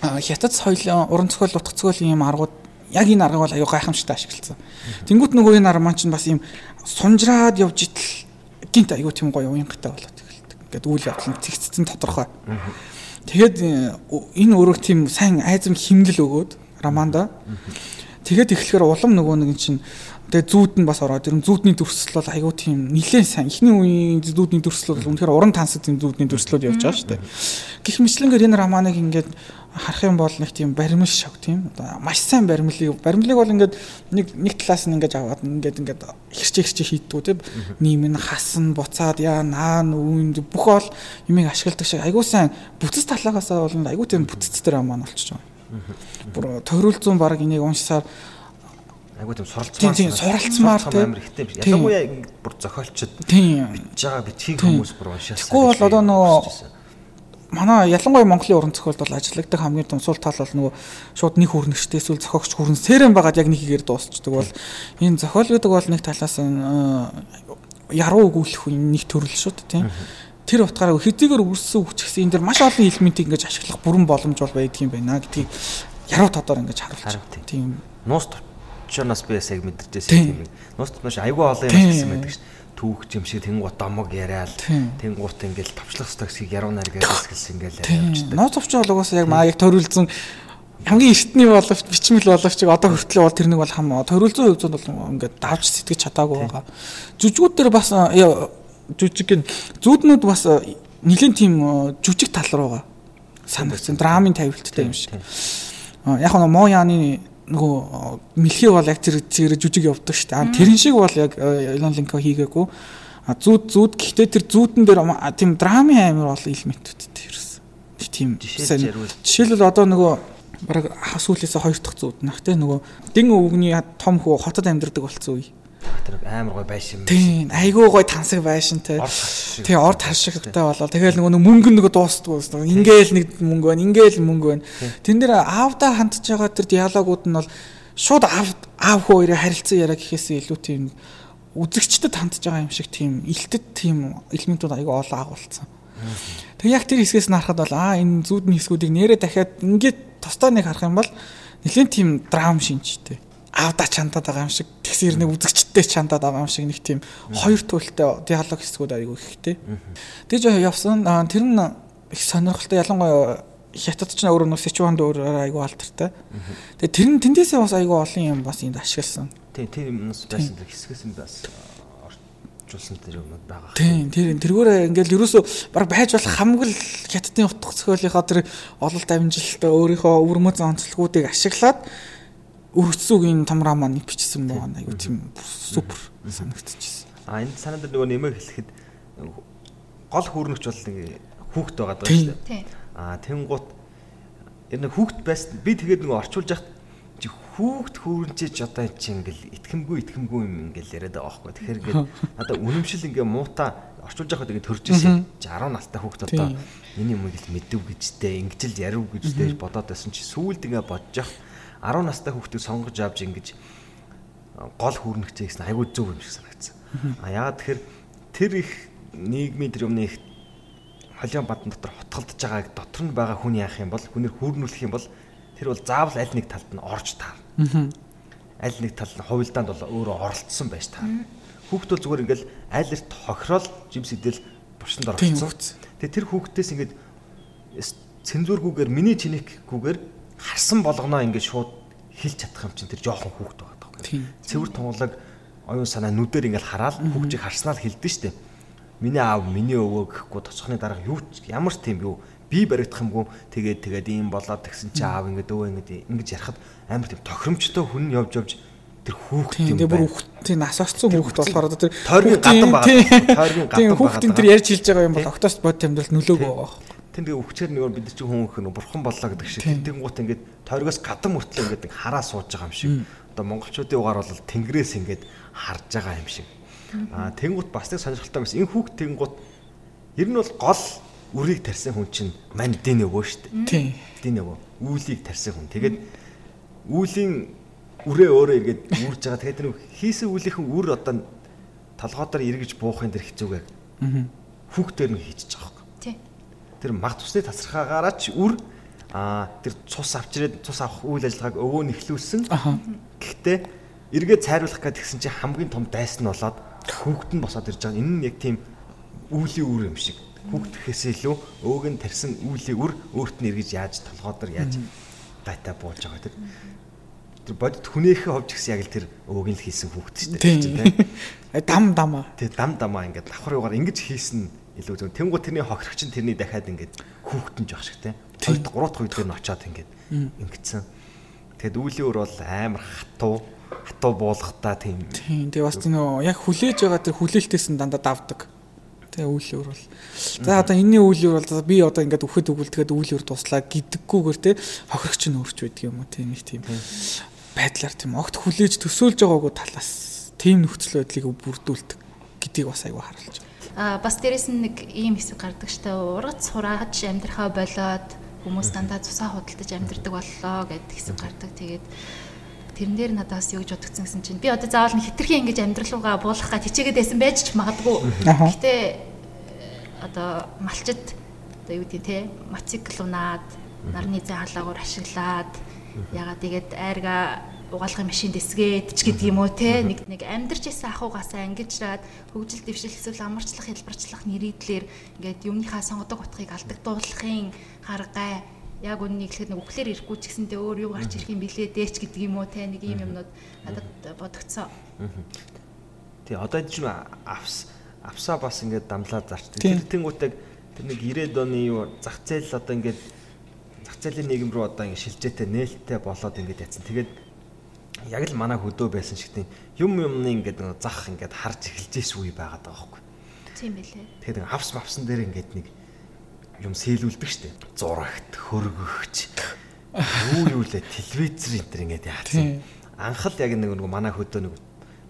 C: хятад соёлын уран зохиол утга зохиолын юм аргууд яг энэ арга бол аюу гайхамшигтай ашигласан. Тэнгүүт нөгөө энэ арга маань чинь бас ийм сунжраад явж итэл гинт аюу тийм гоё уянгатай болоод эхэлдэг. Ингээд үйл явдал нь цэгцсэн тодорхой. Тэгээд э, энэ өрөг тийм сайн айзам химнэл өгөөд романда. Тэгээд эхлэхээр улам нөгөө нэг чинь Тэгээ зүүд нь бас ороод ирэн зүүдний дүрслэл бол айгүй тийм нилээн сайн. Эхний үеийн зүүдний дүрслэл бол үнэхээр уран тансаг зүүдний дүрслэл явж байгаа шүү дээ. Гэх мэтлэнгээр энэ романыг ингээд харах юм бол нэг тийм баримл шог тийм. Одоо маш сайн баримлыг баримлыг бол ингээд нэг нэг талаас нь ингээд аваад ингээд ингээд хэрчээ хэрчээ хийдгүү тийм. Нийм нь хасан буцаад яа наан үүнд бүх ол юмыг ашигладаг шиг. Айгүй сайн. Бүтц талаагаас бол айгүй тийм бүтцтэй роман болчихж байгаа. Бүр тойрол зүүн баг энийг уншсаар
B: айгуу тийм суралцмаар
C: тийм суралцмаар тийм.
B: амар ихтэй биш. Ялангуяа бүр зохиолчд бич байгаа бичгийг хүмүүс бүр уншаасан.
C: Бол одоо нөгөө манай ялангуяа Монголын уран зохиолд бол ажилладаг хамгийн том сул тал бол нөгөө шууд нэг хүрнэгчтэй эсвэл зохиогч хүрнсээрэн байгаад яг нэг игээр дуусчдаг бол энэ зохиол гэдэг бол нэг талаас нь яруу өгүүлэх нэг төрөл шүү дээ тийм тэр утгаараа хэдийгээр үрсэн хүч гэсэн энэ дэр маш олон элементийг ингэж ашиглах бүрэн боломж бол байдаг юм байна гэдгийг яруу тодор ингэж харуулж
B: тийм. Нуус очоноос би яг мэдэрчээс тийм. нуус маш айгүй олон юм гэсэн байдаг шүү түүх юм шиг тэнгуут домог яриад тэнгуут ингээл товчлох хэсгийг яруу гэж хэлсэн ингээл
C: явчихдаг. Нууц овчоо бол угаасаа яг маяг төрүүлсэн хамгийн эртний боловч бичмэл боловч одоо хүртэл бол тэрнийг бол хам төрүүлзэн хувьд бол ингээд давж сэтгэж чадаагүй байгаа. Жүжигүүд дээр бас жүжиг гин зүуднүүд бас нэгэн тийм жүжиг тал руугаа санагдсан. Драмын тавилттай юм шиг. Яг нь Мо Яны нөгөө мэлхий бол яг тэр зэрэг жүжиг явдаг шүү дээ. Тэрэн шиг бол яг Elon Link хийгээгүй. А зүүд зүүд гэхдээ тэр зүүдэн дээр тийм драмын амир бол элементүүдтэй ерөөсөн. Тийм жишээлбэл одоо нөгөө бараг хасуулээсээ хоёр дахь зүүд нах те нөгөө дэн өвгний том хөө хотод амьдардаг болсон үе
B: тэр амар гой байшин.
C: Тийм, айгүй гой тансаг байшин те. Тий, орд харшигтай болоо. Тэгэл нөгөө мөнгө нөгөө дуустдаг ус. Ингээл нэг мөнгө байна, ингээл мөнгө байна. Тэн дээр аавда хандж байгаа тэр диалогууд нь бол шууд аав аав хөө хоёроо харилцан яриа гэхээсээ илүү тийм үзэгчдэд хандж байгаа юм шиг тийм илтэд тийм элементүүд айгүй олон агуулсан. Тэг яг тэр хэсгээс нь харахад бол аа энэ зүүдний хэсгүүдийг нэрээ дахиад ингээд тусдаа нэг харах юм бол нэлийн тийм драм шинжтэй аавда чандаад байгаа юм шиг тэгсэр нэг үзэгчтэй чандаад байгаа юм шиг нэг тийм хоёр туйлтай диалог хэсгүүд айгүй ихтэй. Тэгж явсан тэр нь их сонирхолтой ялангуяа хятад ч өөрөө нэг Сичванд өөрөөр айгүй алдартай. Тэгээ тэр нь тэндээсээ бас айгүй олон юм бас энд ашигласан.
B: Тий, тэр юмнаас байсан хэсгээс нь бас орчуулсан тэр юмуд байгаа.
C: Тийм, тэр тэргүүрээ ингээл ерөөсөө баг байж болох хамгийн хятадын утга зохиолынхоо тэр ололт амжилттай өөрийнхөө өвөрмөц онцлогуудыг ашиглаад өргөцсөгийн томраа маань бичсэн байгаа айгу тийм супер санагдчихсэн.
B: А энэ санаа дээр нөгөө нэмэг хэлэхэд гол хүүрнэгч бол нэг хүүхд байгаа даа шүү дээ. А тэнгуут ер нь хүүхд байсан би тэгээд нөгөө орчуулж яхад чи хүүхд хүүрнчиж одоо эн чи ингээл итгэмгүй итгэмгүй юм ингээл яриад байгаа байхгүй. Тэгэхээр ингээд надаа үнэмшил ингээ муута орчуулж яхад ингээ төрж ирсэн. 10 настай хүүхд одоо энэ юм ингээл мэдв гэжтэй ингэж л ярив гэжтэй бодоод байсан чи сүүлд ингээ бодож яхад 10 настай хүүхдийг сонгож авч ингэж гол хүүрнэгчээ гэсэн айгүй зөв юм шиг санагдсан. А яагаад тэгэхээр тэр их нийгмийн тэр юмны их холион бадан дотор хотголдож байгааг дотор нь байгаа хүн яах юм бол хүнээр хүүрнүүлэх юм бол тэр бол заавал аль нэг талд нь орж таарна. Аль нэг тал нь хувилдаанд бол өөрөө оролцсон байж таарна. Хүүхд бол зүгээр ингээл аль эрт хохирол жимс идэл буршинд оролцсон. Тэгээ тэр хүүхдээс ингээд цензургүйгээр миний чинийхгүйгээр харсан болгоноо ингээд шууд хэлж чадах юм чинь тэр жоохон хүүхд байгаа тоххой. Цэвэр тунгалаг оюун санаа нүдээр ингээд хараад хүүхжийг харснаа л хэлдэж штэ. Миний аав миний өвөө гэхгүй тоцохны дарга юу ямар тийм юу би баригдах юмгүй тэгээд тэгээд ийм болоод тэгсэн чи аав ингээд өвөө ингээд ингэж ярахад амар тийм тохиромжтой хүн явж явж тэр хүүхд юм
C: байна. Тэр бүр хүүхд тийм нас орсон хүүхд болохоор одоо тэр
B: тойргийн гадан байгаа.
C: Тойргийн гадан байгаа. Хүүхдийн тэр ярьж хэлж байгаа юм бол октоос бод амьдралд нөлөөг байгаа.
B: Тэн тэгээ өвчээр нөгөө бид чинь хүн хөн бурхан боллоо гэдэг шиг тэнгуут ингээд тойргоос гадан мөртлөө ингээд хараа сууж байгаа юм шиг. Одоо монголчуудын угаар бол тэнгэрээс ингээд харж байгаа юм шиг. Аа тэнгуут бас нэг сонирхолтой байсан. Энэ хүүхд тэнгуут ер нь бол гол үрийг тарьсан хүн чинь мань дин өвөө шүү дээ.
C: Тийм.
B: Дин өвөө. Үүлийг тарьсан хүн. Тэгээд үүлийн үрээ өөрөө эргээд үүрж байгаа. Тэгээд тэр хийсэн үүлийнхэн үр одоо толгойдоор эргэж буухын дэр хэцүүгээ. Аа. Хүүхдээр нь хийчихэж байгаа тэр мах тусны тасархаагаараа ч үр а тэр цус авчирээд цус авах үйл ажиллагааг өвөө нэхлүүлсэн. Гэхдээ эргээ цайруулах гэж тэгсэн чинь хамгийн том дайс нь болоод хүүхэд нь босоод ирж байгаа. Энэ нь яг тийм үүлийн үр юм шиг. Хүүхэд гэхээсээ илүү өвөг нь тарьсан үүлийн үр өөрт нь эргэж яаж толгойдор яаж дата буулж байгаа тэр тэр бодит хүнийхээ ховж гисэн яг л тэр өвөг нь л хийсэн хүүхэд шүү
C: дээ. Дам дамаа.
B: Тэг дам дамаа ингээд давхар югаар ингэж хийсэн илүү зөв. Тэнгуут тэрний хохирогч нь тэрний дахиад ингээд хүүхдэн жоох шиг те. Хоёр дахь гурав дахь үед нь очиод ингээд ингэсэн. Тэгэд үүлийн өр бол амар хатуу хатуу буулгахтаа тийм.
C: Тэгээ бас нөө яг хүлээж байгаа тэр хүлээлтээс нь дандаа давдаг. Тэгээ үүлийн өр бол. За одоо энэний үүлийн өр бол би одоо ингээд үхэт өгвөл тэгээд үүлийн өр туслаа гэдэггүйгээр те хохирогч нь өөрч байдаг юм уу тийм их тийм байдлаар тийм огт хүлээж төсөөлж байгаагүй талаас тийм нөхцөл байдлыг бүрдүүлдэг гэдгийг бас аюу харуулж байна.
A: А бас дээрэс нь нэг ийм хэсэг гардаг штэ. Ургац сурааж амьдрахаа болоод хүмүүс дандаа цусаа худалдаж амьдрдаг боллоо гэдэг хэсэг гардаг. Тэгээд тэрэн дээр надаас юу гэж бодгдсон гэсэн чинь би одоо заавал нэг хитрхийн ингэж амьдралуугаа буулгах гэж хичээгээд байсан байж ч магадгүй. Гэтэ одоо малчид одоо юу гэдэг те мотоцикл унаад нарны зэ халаагуур ашиглаад ягаад тэгээд айрга угаалгын машин дэсгээд ч гэдэг юм уу те? Нэг нэг амьдарч исэн ахуйгаасаа ангижраад хөгжил дэвшил эсвэл амарчлах хэлбэрчлах нэрийдлэр ингээд юмныхаа сонгодог утгыг алдагдуулахын харгай яг үннийг хэлэхэд нэг үхлээр ирэхгүй ч гэсэндээ өөр юу гарч ирэх юм билээ дээч гэдэг юм уу те? Нэг ийм юмнууд надад бодогцсон.
B: Тий одоо чинь авс авсаа бас ингээд дамлаад зарчдаг. Тэр тэнгуутаг тэр нэг 90-ад оны юу зах зээл одоо ингээд зах зээлийн нийгэм рүү одоо ингээд шилжээтэй нээлттэй болоод ингээд яцсан. Тэгээд яг л манай хөдөө байсан шиг тийм юм юмны ингээд нэг зах ингээд харж эхэлжээс үе байгаад байгаа байхгүй.
A: Тийм байлээ.
B: Тэгэхээр авс мавсан дээр ингээд нэг юм сэлүүлдэг штеп. Зурагт, хөргөгч. Юу юу лээ телевизэр энэ төр ингээд яатсан. Анхал яг нэг нэг манай хөдөө нэг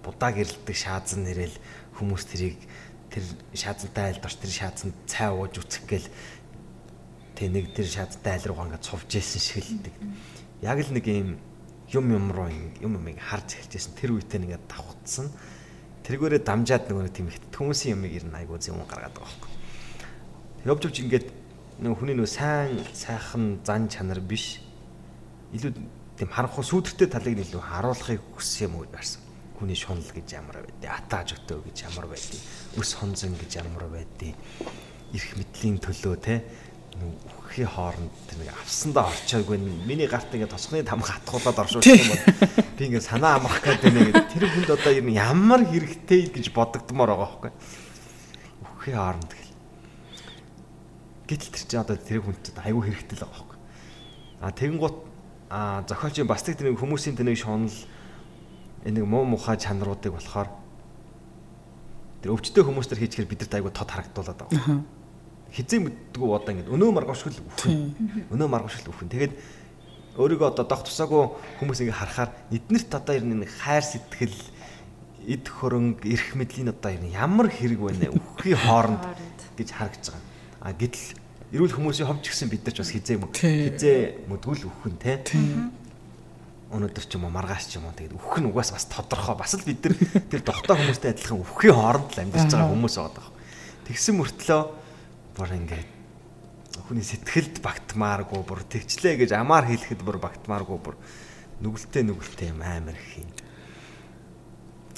B: будаа гэрэлдэг шаазан нэрэл хүмүүс тэрийг тэр шаазантай айлд орч тэр шаазан цай ууж үцэх гээл тэг нэг тэр шаазантай айл руугаа ингээд цувж исэн шиг л нэг яг л нэг юм юм юм руу юм юмыг харж эхэлжсэн. Тэр үедээ ингээд давхцсан. Тэргээрээ дамжаад нөгөө тийм ихт хүмүүсийн юмыг ер нь айгүй зөвөн гаргаад байгаа байхгүй. Явж явж ингээд нөгөө хүний нөгөө сайн сайхан зан чанар биш. Илүү тийм харанхуй сүйдэртэй талыг илүү харуулахыг хүссэн юм уу байсан хүний шунал гэж ямар байдгийг атааж өтөө гэж ямар байдгийг өс хонзон гэж ямар байдгийг эрх мэдлийн төлөө те үхий хооронд тэр нэг авсандаа орчоогүй миний гарт ингээд тосхны там хатгуулаад оршуулсан юм бол би ингээд санаа амрах гэдэг нэг тэр хүнд одоо ер нь ямар хэрэгтэй гэж бодогдмоор байгаа байхгүй үхий хооронд гэл. Гэтэл тэр чинь одоо тэр хүнд чинь аюу хэрэгтэй л байгаа байхгүй а тэгэн гут а зохиолчийн бас тэр нэг хүмүүсийн тэр нэг шунал энэ нэг муу мухай чанаруудыг болохоор тэр өвчтөе хүмүүс төр хийчихэр бидэрт аюу тод харагдуулаад байгаа хизээ мэддгүү одоо ингэ өнөө маргавшгүй л үхэн. Өнөө маргавшгүй л үхэн. Тэгээд өөрийгөө одоо дох тусаагүй хүмүүс ингэ харахаар эднэрт одоо ер нь хайр сэтгэл эд хөрөнгө эрх мэдлийн одоо ер нь ямар хэрэг байна үхий хооронд гэж харагдаж байгаа. А гэтэл эрүүл хүмүүсийн ховч гисэн бид нар ч бас хизээ хизээ мэдгүл үхэн те. өнөөдөр ч юм уу маргааш ч юм уу тэгээд үхэх нь угаас бас тодорхой бас л бид нар тэр дохтой хүмүүстэй адилхан үхэхийн хооронд л амьдарч байгаа хүмүүс байгаа даа. Тэгсэн мөртлөө бүр ингээд хүний сэтгэлд багтмааргүй бүр тэгчлээ гэж амаар хэлэхэд бүр багтмааргүй бүр нүгэлтэй нүгэлтэй юм амар их юм.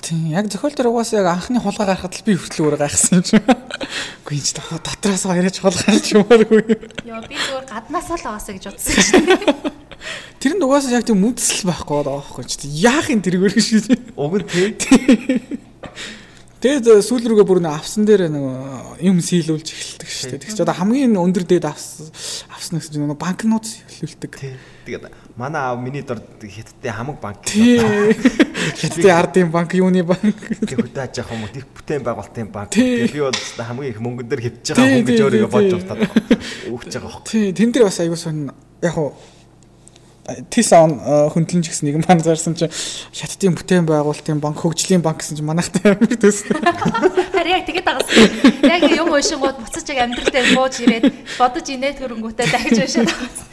C: Тийм яг зохиол дээр угаасаа яг анхны хулгай гарахад л би хүртэл өөрөө гайхсан юм чинь. Үгүй энэ ч дотроос хоёроо хулгай чимээргүй.
A: Йоо би зүгээр гаднаасаа л аваасаа гэж бодсон чинь.
C: Тэр нь угаасаа яг тийм мэдсэл байхгүй байгаа байхгүй чи. Яахын тэргээр шүү.
B: Уг нь тий.
C: Тэгээд сүүл рүүгээ бүр нэг авсан дээр нэг юм сийлүүлж эхэлдэг шүү дээ. Тэгч одоо хамгийн өндөр дээд авсан авсан гэсэн чинь нэг банкнот сийлүүлдэг.
B: Тэгээд манай аав миний дор хятадын хамаг банк
C: хятадын ардын банк, юуны банк
B: хөдөөж яах юм уу? Тэг бүтээн байгуулалтын банк. Тэгээд би бол хамгийн их мөнгөн дээр хөвж байгаа хүн гэж өөрөө бодож байна. Өгч байгаа хөө.
C: Тий, тэн дээр бас аягүй сонь яг хуу Тисон хөндлөнч гэсэн нэгэн банк зарсан чинь хятадын бүтээн байгуулалтын банк хөгжлийн банк гэсэн чинь манайхтай амар төссөн.
A: Харин яг тэгээд дагасан. Яг юм уушингууд буцаж яг амьдрал дээр бууж ирээд бодож инээд хөрөнгөтэй дахиж уушаад дагасан.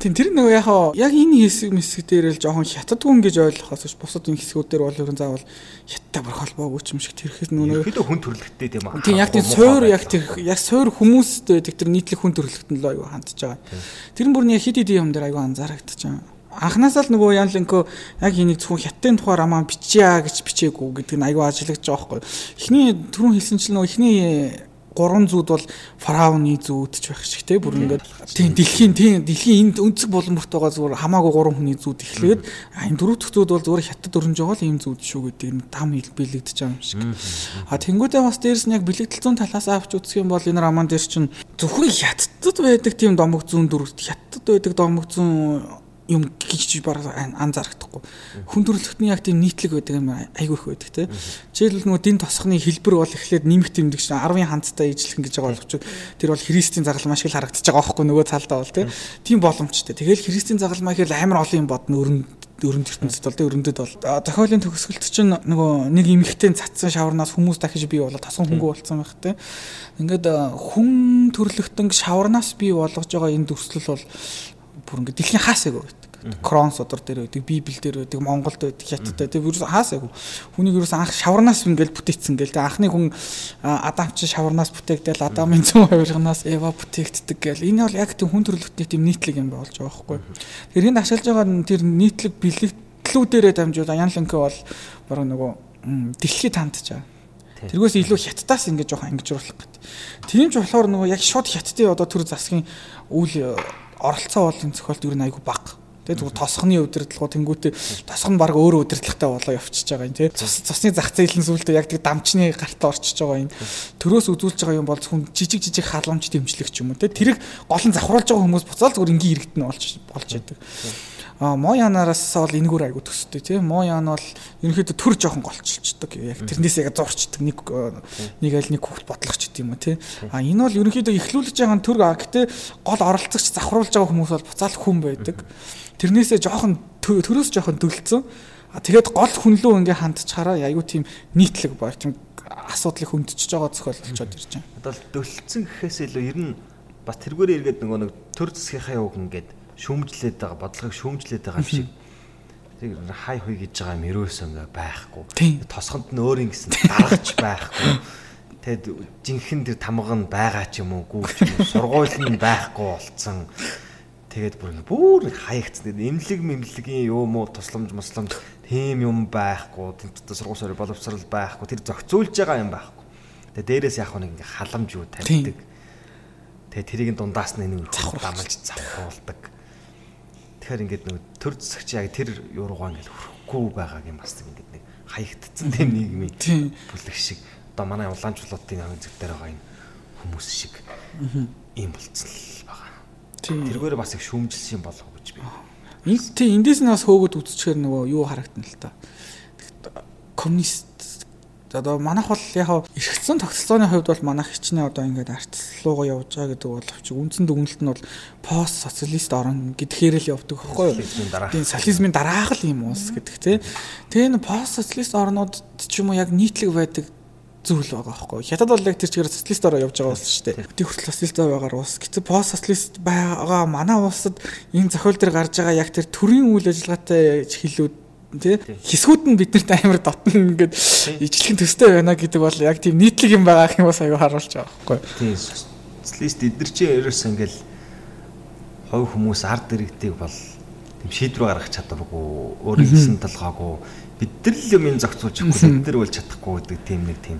C: Тийм тэр нөгөө яг яг энэ хэсэг мэсэг дээр л жоохон хятад хүн гэж ойлгохоос биш бусад энэ хэсгүүд дээр бол ерэн заавал хятадтай борхолбоогүй ч юм шиг тэрхээс
B: нөгөө хэдэн хүн төрлөختтэй тийм
C: аа. Тийм яг тийм суур яг тэр яг суур хүмүүстэй тэр нийтлэг хүн төрлөخت нь л аюу хандж байгаа. Тэр нь бүр нэг хит хит юм дээр аюу анзаарэгдэж байгаа анханасаа л нөгөө яан линкөө яг энийг зөвхөн хятадын тухай роман бичээ гэж бичээгүй гэдэг нь аюу ажиллаж байгаа байхгүй. Эхний түрүүн хэлсэн чинь нөгөө эхний гурван зүүд бол фараоны зүүд ч байх шиг те бүр ингээд тийм дэлхийн тийм дэлхийн энд өнцөг боломжтой байгаа зүгээр хамаагүй гурван хүний зүүд эхлээд энэ дөрөв дэх зүүд бол зүгээр хятад өрнж байгаа л ийм зүүд шүү гэдэг нь там бэлэгдэж байгаа юм шиг. А тэнгуүдээ бас дээрэс нь яг бэлэгдэлцэн талаас авч үзэх юм бол энэ роман дээр чинь зөвхөн хятадд байдаг тийм домог зүүн дөрөвт хятадд байдаг домог зүүн юм гэж баг анзаарахдаггүй. Хүн төрөлхтний яг тийм нийтлэг байдаг юм айгүй их байдаг те. Жишээлбэл нөгөө дин тосхны хэлбэр бол эхлээд нэмэх тэмдэг чинь 10-ын хандтай ижлэх гэж байгаа боловч тэр бол христийн загалмаа шиг харагдаж байгаа байхгүй нөгөө талдаа бол те. Тийм боломжтой. Тэгэл христийн загалмаа гэхэл амар олон юм бодно өрн өрөнд ертөнцид бол өрөндөд бол зохиолын төгсгөлт чинь нөгөө нэг эмэгтэй цацсан шаварнаас хүмүүс дахиж бий болоод тасган хөнгө болцсон байх те. Ингээд хүн төрлөختөн шаварнаас бий болгож байгаа энэ дүрслэл бол бүр ингээд дэлхийн хаасаагүй Крон содор дээр байдаг, Библи дээр байдаг, Монголд байдаг, Хятадд байдаг. Юу хаасаагүй. Хүнийг юу анх шаварнаас ингээл бүтээгдсэн гэл. Тэ анхны хүн Адам чи шаварнаас бүтээгдэл Адамын зүүн хувирганаас Эва бүтээгддэг гэл. Энэ бол яг тийм хүн төрлөختний тийм нийтлэг юм болж байгаа байхгүй. Тэр энд ашиглаж байгаа тэр нийтлэг бэлэгдлүүдээрээ дамжуулаад Ян Ленке бол баруун нөгөө дэлхийд хандж байгаа. Тэргээс илүү хятадаас ингэж жоохон ангижруулах гэдэг. Тийм ч болохоор нөгөө яг шууд хятадын одоо төр засгийн үйл оролцоо бол энэ зохиолт юу нэг айгу баг. Тэгээд зүгээр тосхны удирдлагуу тэнгуүтээ тосхон баг өөрөө удирдлагатай болоо явчихж байгаа юм тий. Цус цусны зах зээлийн сүлдээ яг тэг дамчны гартаа орчиж байгаа юм. Төрөөс үзүүлж байгаа юм бол хүн жижиг жижиг халамж дэмжлэг ч юм уу тий. Тэрийг гол нь завхруулж байгаа хүмүүс буцаал зүгээр ингийн иргэдэн болж болж яадаг. А Моянараас бол энэгээр айгу төстэй тий. Моян бол ерөнхийдөө төр жоохон голчилчдаг. Яг тэрнээс яг зурчдаг нэг нэг аль нэг хүүхд бодлогч гэдэг юм уу тий. А энэ бол ерөнхийдөө ихлүүлж байгаа төр гэтээ гол оролцогч завхруулж байгаа хүмүүс бол буцаал хүн байдаг. Тэрнээсээ жоохон төрөөс жоохон дөлцсөн. А тэгээд гол хүнлөө ингээ хандчихаараа айгу тийм нийтлэг боо тийм асуудлыг хөндчихөж байгаа зохиолчод ирж байна.
B: Одоо дөлцсөн гэхээс илүү ер нь бас тэргүүрээ эргээд нөгөө нэг төр засгийнхаа үг ингээд шүүмжлээд байгаа бодлогыг шүүмжлээд байгаа юм шиг тэг хай хуй гэж байгаа юм ерөөсөө байхгүй. Тосгонд нь өөрийн гэсэн дарагч байхгүй. Тэгэд жинхэнэ тэр тамга нь байгаа ч юм уу гүү ч юм уу сургууль нь байхгүй болцсон. Тэгээд бүр бүр хаягдсан. Имлэг мэмлэгийн юм уу тусламж мусламж тийм юм байхгүй. Тэмцээ сургууль боловсрал байхгүй. Тэр зохицуулж байгаа юм байхгүй. Тэгээд дээрээс яг нэг ингээ халамж юу тавьдаг. Тэгээд тэрийг дундаас нь нэг дамалж завхуулдаг. Тэгэхээр ингээд нэг төр засагч яг тэр юуруугаа ингээд хөрөхгүй байгааг юм бас ингээд нэг хаягдцсан тийм нийгмийн бүлэг шиг одоо манай улаанчлуудын амин зүг дээр байгаа энэ хүмүүс шиг ийм болцсон л. Тэргээр бас их шүүмжилсэн юм болов уу гэж би.
C: Энд тийм эндээс нь бас хөөгд үзчихээр нөгөө юу харагдана л та. Коммунист одоо манайх бол яг эргэцсэн тогтолцооны хувьд бол манайх хичнээн одоо ингээд артлуугаа явж байгаа гэдэг боловч үндсэн дүгнэлт нь бол пост социалист орн гэдгээр л явдаг байхгүй юу? Тийм социализмын дараах л юм уус гэдэг тий. Тэгээ энэ пост социалист орнууд ч юм уу яг нийтлэг байдаг зүйл байгаа байхгүй. Хятад бол яг тэр чигээр социалистоор явж байгаа улс шүү дээ. Өдөө хүртэл социалистаар байгаа улс. Гэтэл пост социалист байгаа манай улсад энэ зохиол дээр гарч байгаа яг тэр төрийн үйл ажиллагаатай хилүүд тий хэсгүүд нь биднэрт амар дотно ингээд ижлэхэн төстэй байна гэдэг бол яг тийм нийтлэг юм байгаа юм бас аюу харуулж байгаа байхгүй.
B: Тийм социалист эдгэр чи ерөөс ингээл хой хүмүүс ард иргэдийг бол тийм шийдвэр гаргах чадваргүй өөрийн хийсэн талгаагүй бид нар л юм зохицуулж чадахгүй бид нар бол чадахгүй гэдэг тийм нэг тийм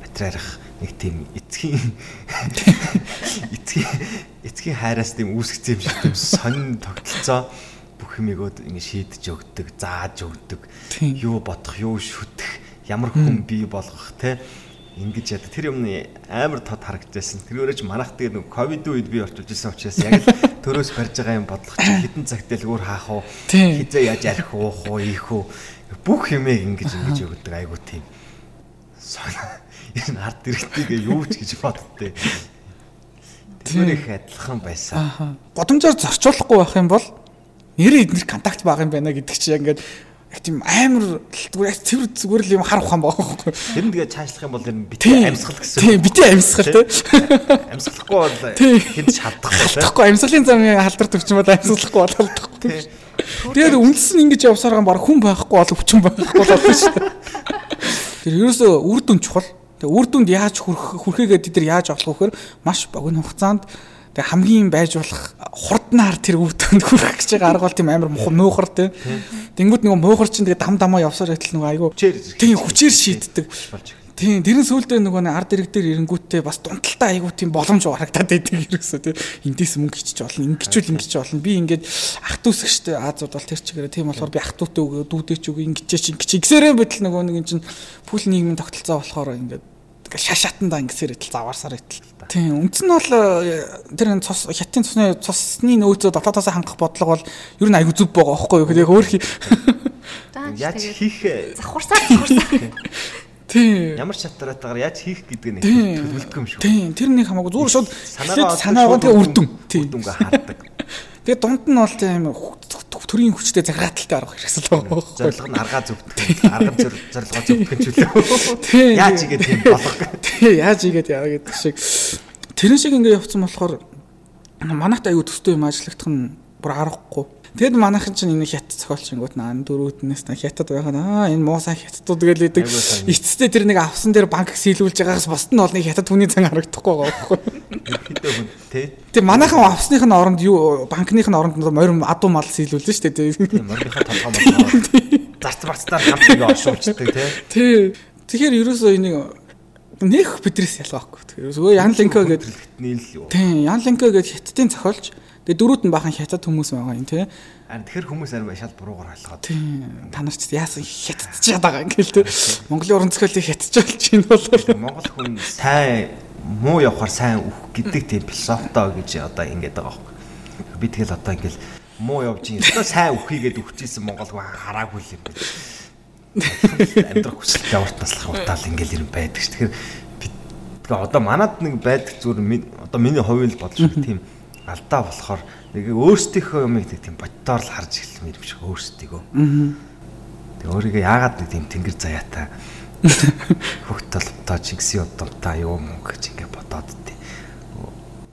B: материалах нэг тийм эцгийн эцгийн эцгийн хайраас тийм үүсгэсэн юм шиг тийм сонин тогтолцоо бүх юмэгод ингэ шийдэж өгдөг, зааж өгдөг. Юу бодох, юу шүтэх, ямар хүн бий болгох те? Ингэж яд тэр юмны амар тод харагдажсэн. Тэрээрээ ч манах дээр нэг ковид үед би орчуулж ирсэн учраас яг л төрөөс барьж байгаа юм бодлого чи хідэн цагт л өөр хаах уу? Хизээ яаж арих уух уу ийх үү бүх юмээ ингэж ингэж өгдөг айгу тийм. Энэ ард дэрэгтэйгээ юу ч гэж боддтой. Тэр их адилхан байсан.
C: Годомжоор зорчуулахгүй байх юм бол нэр эднэр контакт байгаа юм байна гэдэг чи ингээд тийм амар цэвэр зүгээр л юм хар ухаан байгаа байхгүй.
B: Тэр нь тэгээ цаашлах юм бол энэ битээ амьсгал гэсэн.
C: Тийм битээ амьсгал тий.
B: Амьсгалахгүй бол хэд ч шалдахгүй тий.
C: Шалдахгүй амьсгалын замын халдвар төвчин бол амьсгалахгүй бололдохгүй тий. Тэгээд нь ингэж явсараа баг хүн байхгүй бол өвчин байхгүй болоо шүү дээ. Тэр ерөөсөө үр дүн чухал. Тэгээ үр дүнд яаж хүрхээгээд бид нар яаж олох вэ гэхээр маш богино хугацаанд Тэгээ хамгийн байж болох хурднаар тэр өвдөнд хүрэх гэж байгаа арга бол тийм амар муухар тий. Тэнгүүд нөгөө муухар чинь тэгээ дам дамаа явсаар байтал нөгөө айгүй тийм хүчээр шийддэг. Тийм тэрэн сүулдэ нөгөө ард ирэг дээр ирэнгүүтээ бас дунталтай айгүй тийм боломж харагдаад байдаг ерөөсөө тий. Эндээс мөнгө хичиж болно, ингэчүүл ингэч болно. Би ингээд ах дүүс гэжтэй Азууд бол тэр чигээр тийм болохоор би ах дүүтэй өгөө, дүүдээч өгөө, ингэчээч ингэч. Игсэрэн байтал нөгөө нэг чинь пүүл нийгмийн тогтолцоо болохоор ингээд Ингээл шашаатандаа ингэсээр идэл заваарсаар идэл. Тийм үндс нь бол э, тэр цус хятадын цусны цусны нөөцөө дотоодоос хангах бодлого бол ер нь аягүй зүв байгаа байхгүй юу? Яг өөр хий.
B: Яаж хийх
A: завхарсаар завхарсаар.
C: Тийм.
B: Ямар шатраатаагаар яаж хийх гэдэг нь төлөвлөдөг юм шүү.
C: Тийм. Тэр нэг хамаагүй зүгээр шууд санаагаа тэгээ үрдүн. Тийм.
B: Үрдүнгээ хаардаг.
C: Тэгээ дунд нь бол тийм төрийн хүчтэй захиргааталтай арга хэрэгсэл байгаа байхгүй.
B: Зорилго нь аргаа зөвдөх. Арга зорилгоо зөвдөх гэж үлээ. Яаж игээд тийм болох.
C: Тий, яаж игээд яа гэдэг шиг. Тэрэн шиг ингэ явцсан болохоор манайхт аюу төстэй юм ажиллагдах нь бүр аргагүй Тэгэд манайхан чинь энэ хятад зохиолчингууд наа дөрүүднээс на хятад байгаа наа энэ муусаа хятадууд гээл идэг. Эцэстээ тэр нэг авсан дээр банк сийлүүлж байгаагаас босд нь бол нэг хятад хүний цан харагдахгүй байгаа байхгүй. Тэгээ манайхан авсных нь оронд юу банкных нь оронд морин адуу мал сийлүүлж штэ тий.
B: Морийнхаа толгой мал. Зарц барцтаар хамтыг оршуулждаг тий.
C: Тий. Тэгэхээр ерөөсөө энийг нэх бидрээс ялгаахгүй. Тэгэхээр өө Ян Ленко гэдэг
B: нийл юу.
C: Тий, Ян Ленко гэдэг хятадын зохиолч Тэгээ дөрүүд нь бахан хятад хүмүүс байгаа юм тий.
B: Харин тэгэхээр хүмүүс арай шал буруугаар ойлгоод.
C: Тий. Та нар ч яасан хятадчаад байгаа ингээл тий. Монголын уран зохиолыг хятадчуулж ийн бол
B: Монгол хүн сайн муу явахаар сайн үх гэдэг тийм философтоо гэж одоо ингэж байгаа байхгүй. Би тэгэл одоо ингээл муу явж ийн. Одоо сайн үхийгээд үхчихсэн монгол хүн хараагүй юм байна. Амьдрах хүсэлтэй урт таслах уртаал ингээл юм байдаг ш. Тэгэхээр тэгээ одоо манад нэг байдаг зүгээр одоо миний хувийн л бодож байгаа тийм алдаа болохоор нэг өөрсдийнхөө юмыг тийм боддоор л харж эхэлсэн юм шиг өөрсдийгөө. Тэг өөрийгөө яагаад нэг тийм тэнгэр заяатай хөхт толботоо чингсийн удамтай юу мөнгө гэж ингэ бодоод тий.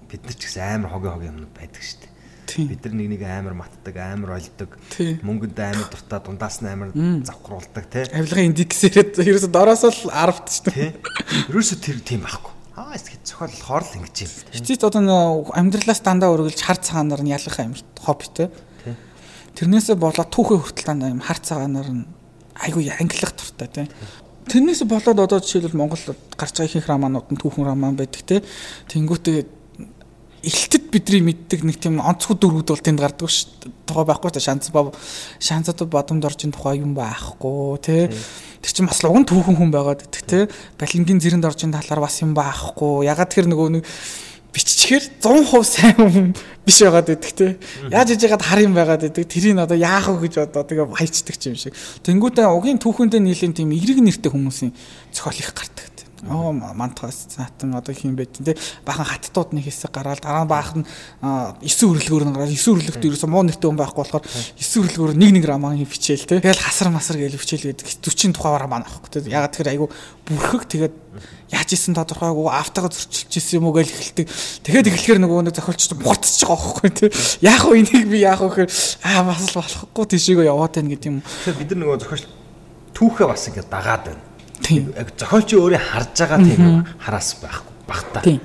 B: Бид нар ч гэсэн амар хогийн хогийн юм байдаг шүү дээ. Бид нар нэг нэг амар матдаг, амар ойлдог, мөнгөнд амар дуртай, дундаас нь амар завхруулдаг тий.
C: Авилгын индексээр ерөөсө дороос л 10 шүү дээ.
B: Ерөөсө тэр тийм байхгүй Аа эсгэд зохиолохоор л ингэж юм.
C: Хичээт одоо нөө амьдралаас дандаа өргөлж хар цагаанаар нь ялах амир хоббитэй. Тэрнээсээ болоод түүхээ хүртэл дандаа юм хар цагаанаар нь айгүй ангилах туртай тий. Тэрнээс болоод одоо жишээлбэл Монгол гарч байгаа ихэнх романууд нь түүхэн роман байдаг тий. Тэнгүүтээ элтэд бидний мэддэг нэг тийм онцгой дөрвүүд бол тэнд гардаг ш. Тухай байхгүй та шанц шанцад бодомд орчин тухай юм байхгүй тий. Тэр чинь бас луган түүхэн хүн байгаад идэх тий. Балингийн зэрэнд орчин талаар бас юм байхгүй. Ягаад тэр нөгөө нэг биччихээр 100% сайн хүн биш байгаад идэх тий. Яаж иж яагаад хар юм байгаад идэх. Тэрийг одоо яах вэ гэж одоо тэгээ хайчдаг юм шиг. Тэнгүүтээ угийн түүхэндээ нийлэн тийм эерэг нэртэй хүмүүсийн зохиол их гардаг. Оо мантаас цаатан одоо хин байт те бахан хаттууд нэг хэсэг гараад дараа нь баахан 9 өрлөгөөр нь гараад 9 өрлөгт ерөөсө муу нэртэй хүн байхгүй болохоор 9 өрлөгөөр нэг нэг рамагийн хичээл те. Тэгэл хасар масар гэж хичээл гэдэг 40 тухай рам аахгүй те. Ягаад тэгэхээр айгу бүрхэг тэгээд яаж исэн тодорхойгүй автагаа зөрчилж исэн юм уу гэж эхэлдэг тэгээд эхлэхээр нөгөө нэг зохиолч муутчих байгаа байхгүй те. Яах вэ энийг би яах вэ гэхээр аа бас л болохгүй тийшээгээ яваад байна гэдэг юм.
B: Бид нар нөгөө зохиолч түүхээ бас ингэ дагаад байна Зохиолчийн өөрөө харж байгаа тийм хараас байхгүй багтаа. Тийм.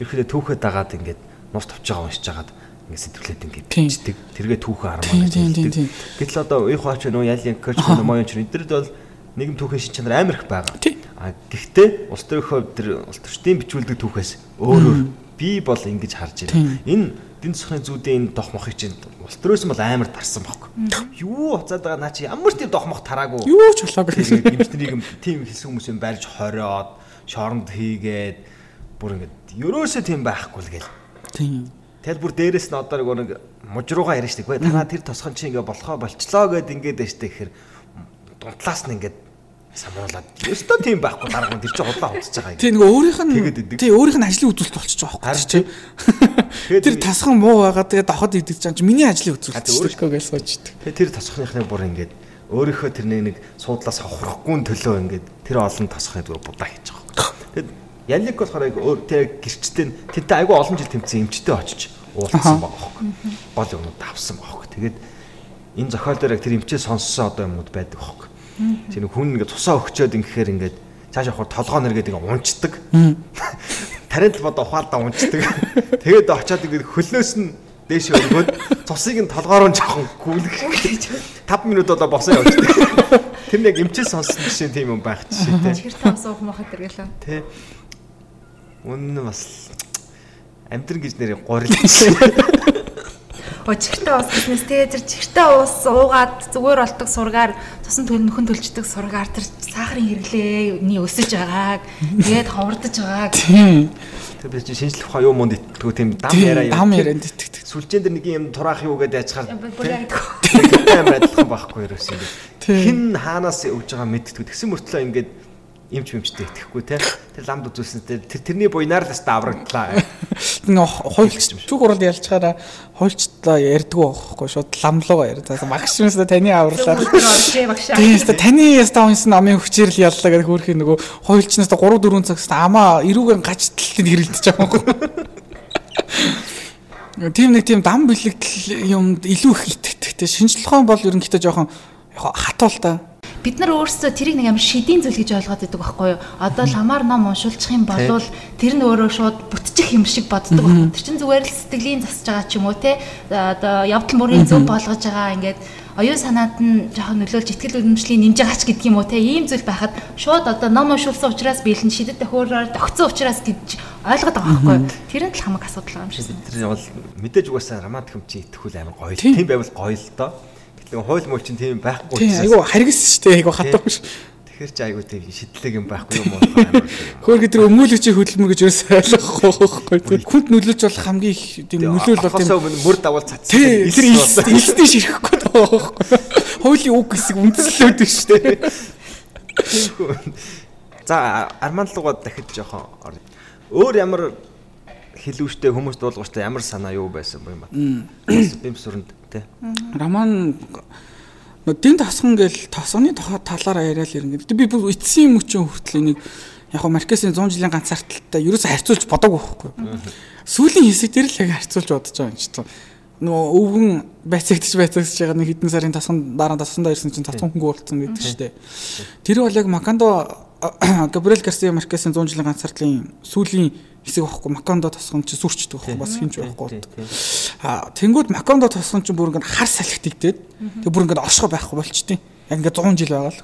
B: Ирэхдээ түүхээ дагаад ингээд нус тавьж байгаа уншиж хагаад ингээд сэтгэлээд ингээд бичдэг. Тэргээ түүхээ армаа гэж хэлдэг. Гэтэл одоо уй хаач нөө ялын коч нөө моёч эднэрд бол нэгэн түүхийн шин чанар амар их байгаа. А гэхдээ улс төрийнхөө тэр улс төрчдийн бичүүлдэг түүхээс өөрөөр би бол ингэж харж байна. Энэ эдийн засгийн зүүдийн энэ дох мохыг чинь улс төрөөс бол амар тарсан байхгүй. Юу уцаад байгаа наа чи ямар тийм дох мох тараагүй.
C: Юу ч болоогүй.
B: Гимчтрийг юм тийм хэлсэн хүмүүс юм барьж хориод шоронд хийгээд бүр ингээд ерөөсөө тийм байхгүй л гээл. Тийм. Тэгэл бүр дээрэс нь одоо нэг мужрууга ярьж штеп. Танаа тэр тосхон чи ингээ болохоо болчлоо гэд ингээд дэжтэй гэхээр дунтлаас нь ингээд самруулаад өстөө тийм байхгүй дараагийн тэр чинь худлаа хутж байгаа юм.
C: Тий нөгөө өөрийнх нь тий өөрийнх нь ажлын үзүүлэлт болчихж байгаа байхгүй тий. Тэр тасхан муу байгаа тэгээд давхад идэж байгаа чинь миний ажлын үзүүлэлт шүү гэж суучдаг.
B: Тэгээд тэр тасхныхны бүр ингээд өөрийнхөө тэр нэг суудлаас авахрахгүй төлөө ингээд тэр олон тасхны зүгээр будаа хийж байгаа. Тэгээд Ялик болохоор өөр тэр гэрчтэй тэнтэй айгүй олон жил тэмцсэн эмчтэй очиж уулзсан байгаа байхгүй. Гол юмнууд авсан байхгүй. Тэгээд энэ зохиол дээр яг тэр эмчээ сонссон одоо юмнууд байдаг байхгүй Тэр хүн ингээд тусаа өгчөөд ингэхээр ингээд цааш явахаар толгоо нэргээд ингээ унцдаг. Таринт бод ухаалдаа унцдаг. Тэгээд очиад ингээд хөлнөөс нь дээш өргөөд цусыг нь толгоор нь жоохон гүйлгэх. 5 минут одоо босоо явчихдаг. Тэр нэг эмчээс сонссон жишээ тийм юм байх жишээ
A: тий. Чихэр тав суух махад тэргэлээ.
B: Тий. Үнэн бас амьдрын гэж нэрийг гурил
A: чихтэй ус гэснээс тэгээ тэр чихтэй ус уугаад зүгээр болдог сургаар тусан төл нөхөн төлждөг сургаар тэр сахарын хэрэглээний өсөж байгааг тэгээд ховордож байгааг.
B: Тэр би чинь шинжлэх ухаан юу мунд итгэдэг тийм дам яриа
C: юм дам ярианд итгэдэг.
B: Сүлжээн дээр нэг юм тураах юу гэдээ ачаар амар адилхан байхгүй юу юм хин хаанаас өгж байгаа мэддэг тэгсэн мөртлөө ингээд эмч мэмчтэй итгэхгүй те. Тэр ламд үзүүлсэн тэр тэрний буйнаар л хаста аврагдлаа
C: хойлч чүг урал ялчгаараа хойлчтлаа ярьдггүй байхгүй шууд ламлууга ярьд таасан магшимс таны авралаа тийм таны яста унсан амын хүчээр л яллаа гэх хөөрхийн нөгөө хойлчнаас 3 4 цагс амаа эрүүгэн гачталтыг хэрэлдэж байгаа байхгүй тийм нэг тийм дам бэлэгдэл юмд илүү их итгэдэг те. Шинжлэхуун бол ерөнхийдөө жоохон хатуул та
A: бид нар өөрсдөө тэрийг нэг амар шидийн зүйл гэж ойлгоод байдаг байхгүй юу? Одоо ламаар ном уншуулчих юм бол тэр нь өөрөө шууд бүтчих юм шиг боддог байхгүй. Тэр чинь зүгээр л сэтгэлийн засаж байгаа ч юм уу те. Одоо явдал мөрийн зөв болгож байгаа ингээд оюун санаанд нь жоохон нөлөөлж ихтгэл үнэмшлийн нэмж байгаач гэдэг юм уу те. Ийм зүйл байхад шууд одоо ном уншуулсан учраас биелэн шидэт төхөөрөөр тогтсон учраас гэж ойлгоод байгаа байхгүй юу? Тэр нь л хамаг асуудал юм шиг.
B: Тэр бол мэдээж угаасаа рамад хэмжээ итгэхүүл амар гоё. Тийм байвал гоё л доо нэг хууль мөл чинь тийм байхгүй
C: тийм айгу харгас шүү дээ айгу хатаагүй шүү.
B: Тэгэхэр чи айгу тийм шидлэг юм байхгүй юм уу?
C: Хөөхөд тэр өмүүлэгчийн хөдөлмөр гэж юус ойлгохгүй байхгүй. Хүнд нөлөөж болох хамгийн их тийм нөлөөл бол
B: тийм мөр давал цац
C: тэр илсдэж ширэхгүй байхгүй. Хуулийн үг хэсэг үндэслээд байна шүү дээ
B: За арман лугаа дахиж жоохон өөр ямар хэлүүштэй хүмүүс дуулууштай ямар санаа юу байсан юм бэ? Бим сүрэнд тий.
C: Роман дэн тасган гэл тосгоны талаараа яриад ирнэ. Би бүр эцсийн мөчөн хүртэл энийг яг хо Маркесийн 100 жилийн ганцаардталтай ерөөсө харьцуулж бодоагүй байхгүй. Сүүлийн хэсэг дээр л яг харьцуулж бодож байгаа юм чи тоо. Нөгөө өвгөн байцагдж байцагдж байгаа нэг хэдэн сарын тасган дараа тасгандаа ирсэн чинь тасган хөнгө болцсон гэдэг дээ. Тэр бол яг Макандо Габриэл Гарсиа Маркесийн 100 жилийн ганцаардлын сүүлийн хэсэг байхгүй Макондо тосгон чи сүрчдэг байхгүй бас хинж байхгүй. А тэнгууд Макондо тосгон чи бүр ингээд хар салхитэгдээд тэг бүр ингээд оршихо байхгүй болчтیں۔ Яг ингээд 100 жил байгаа л.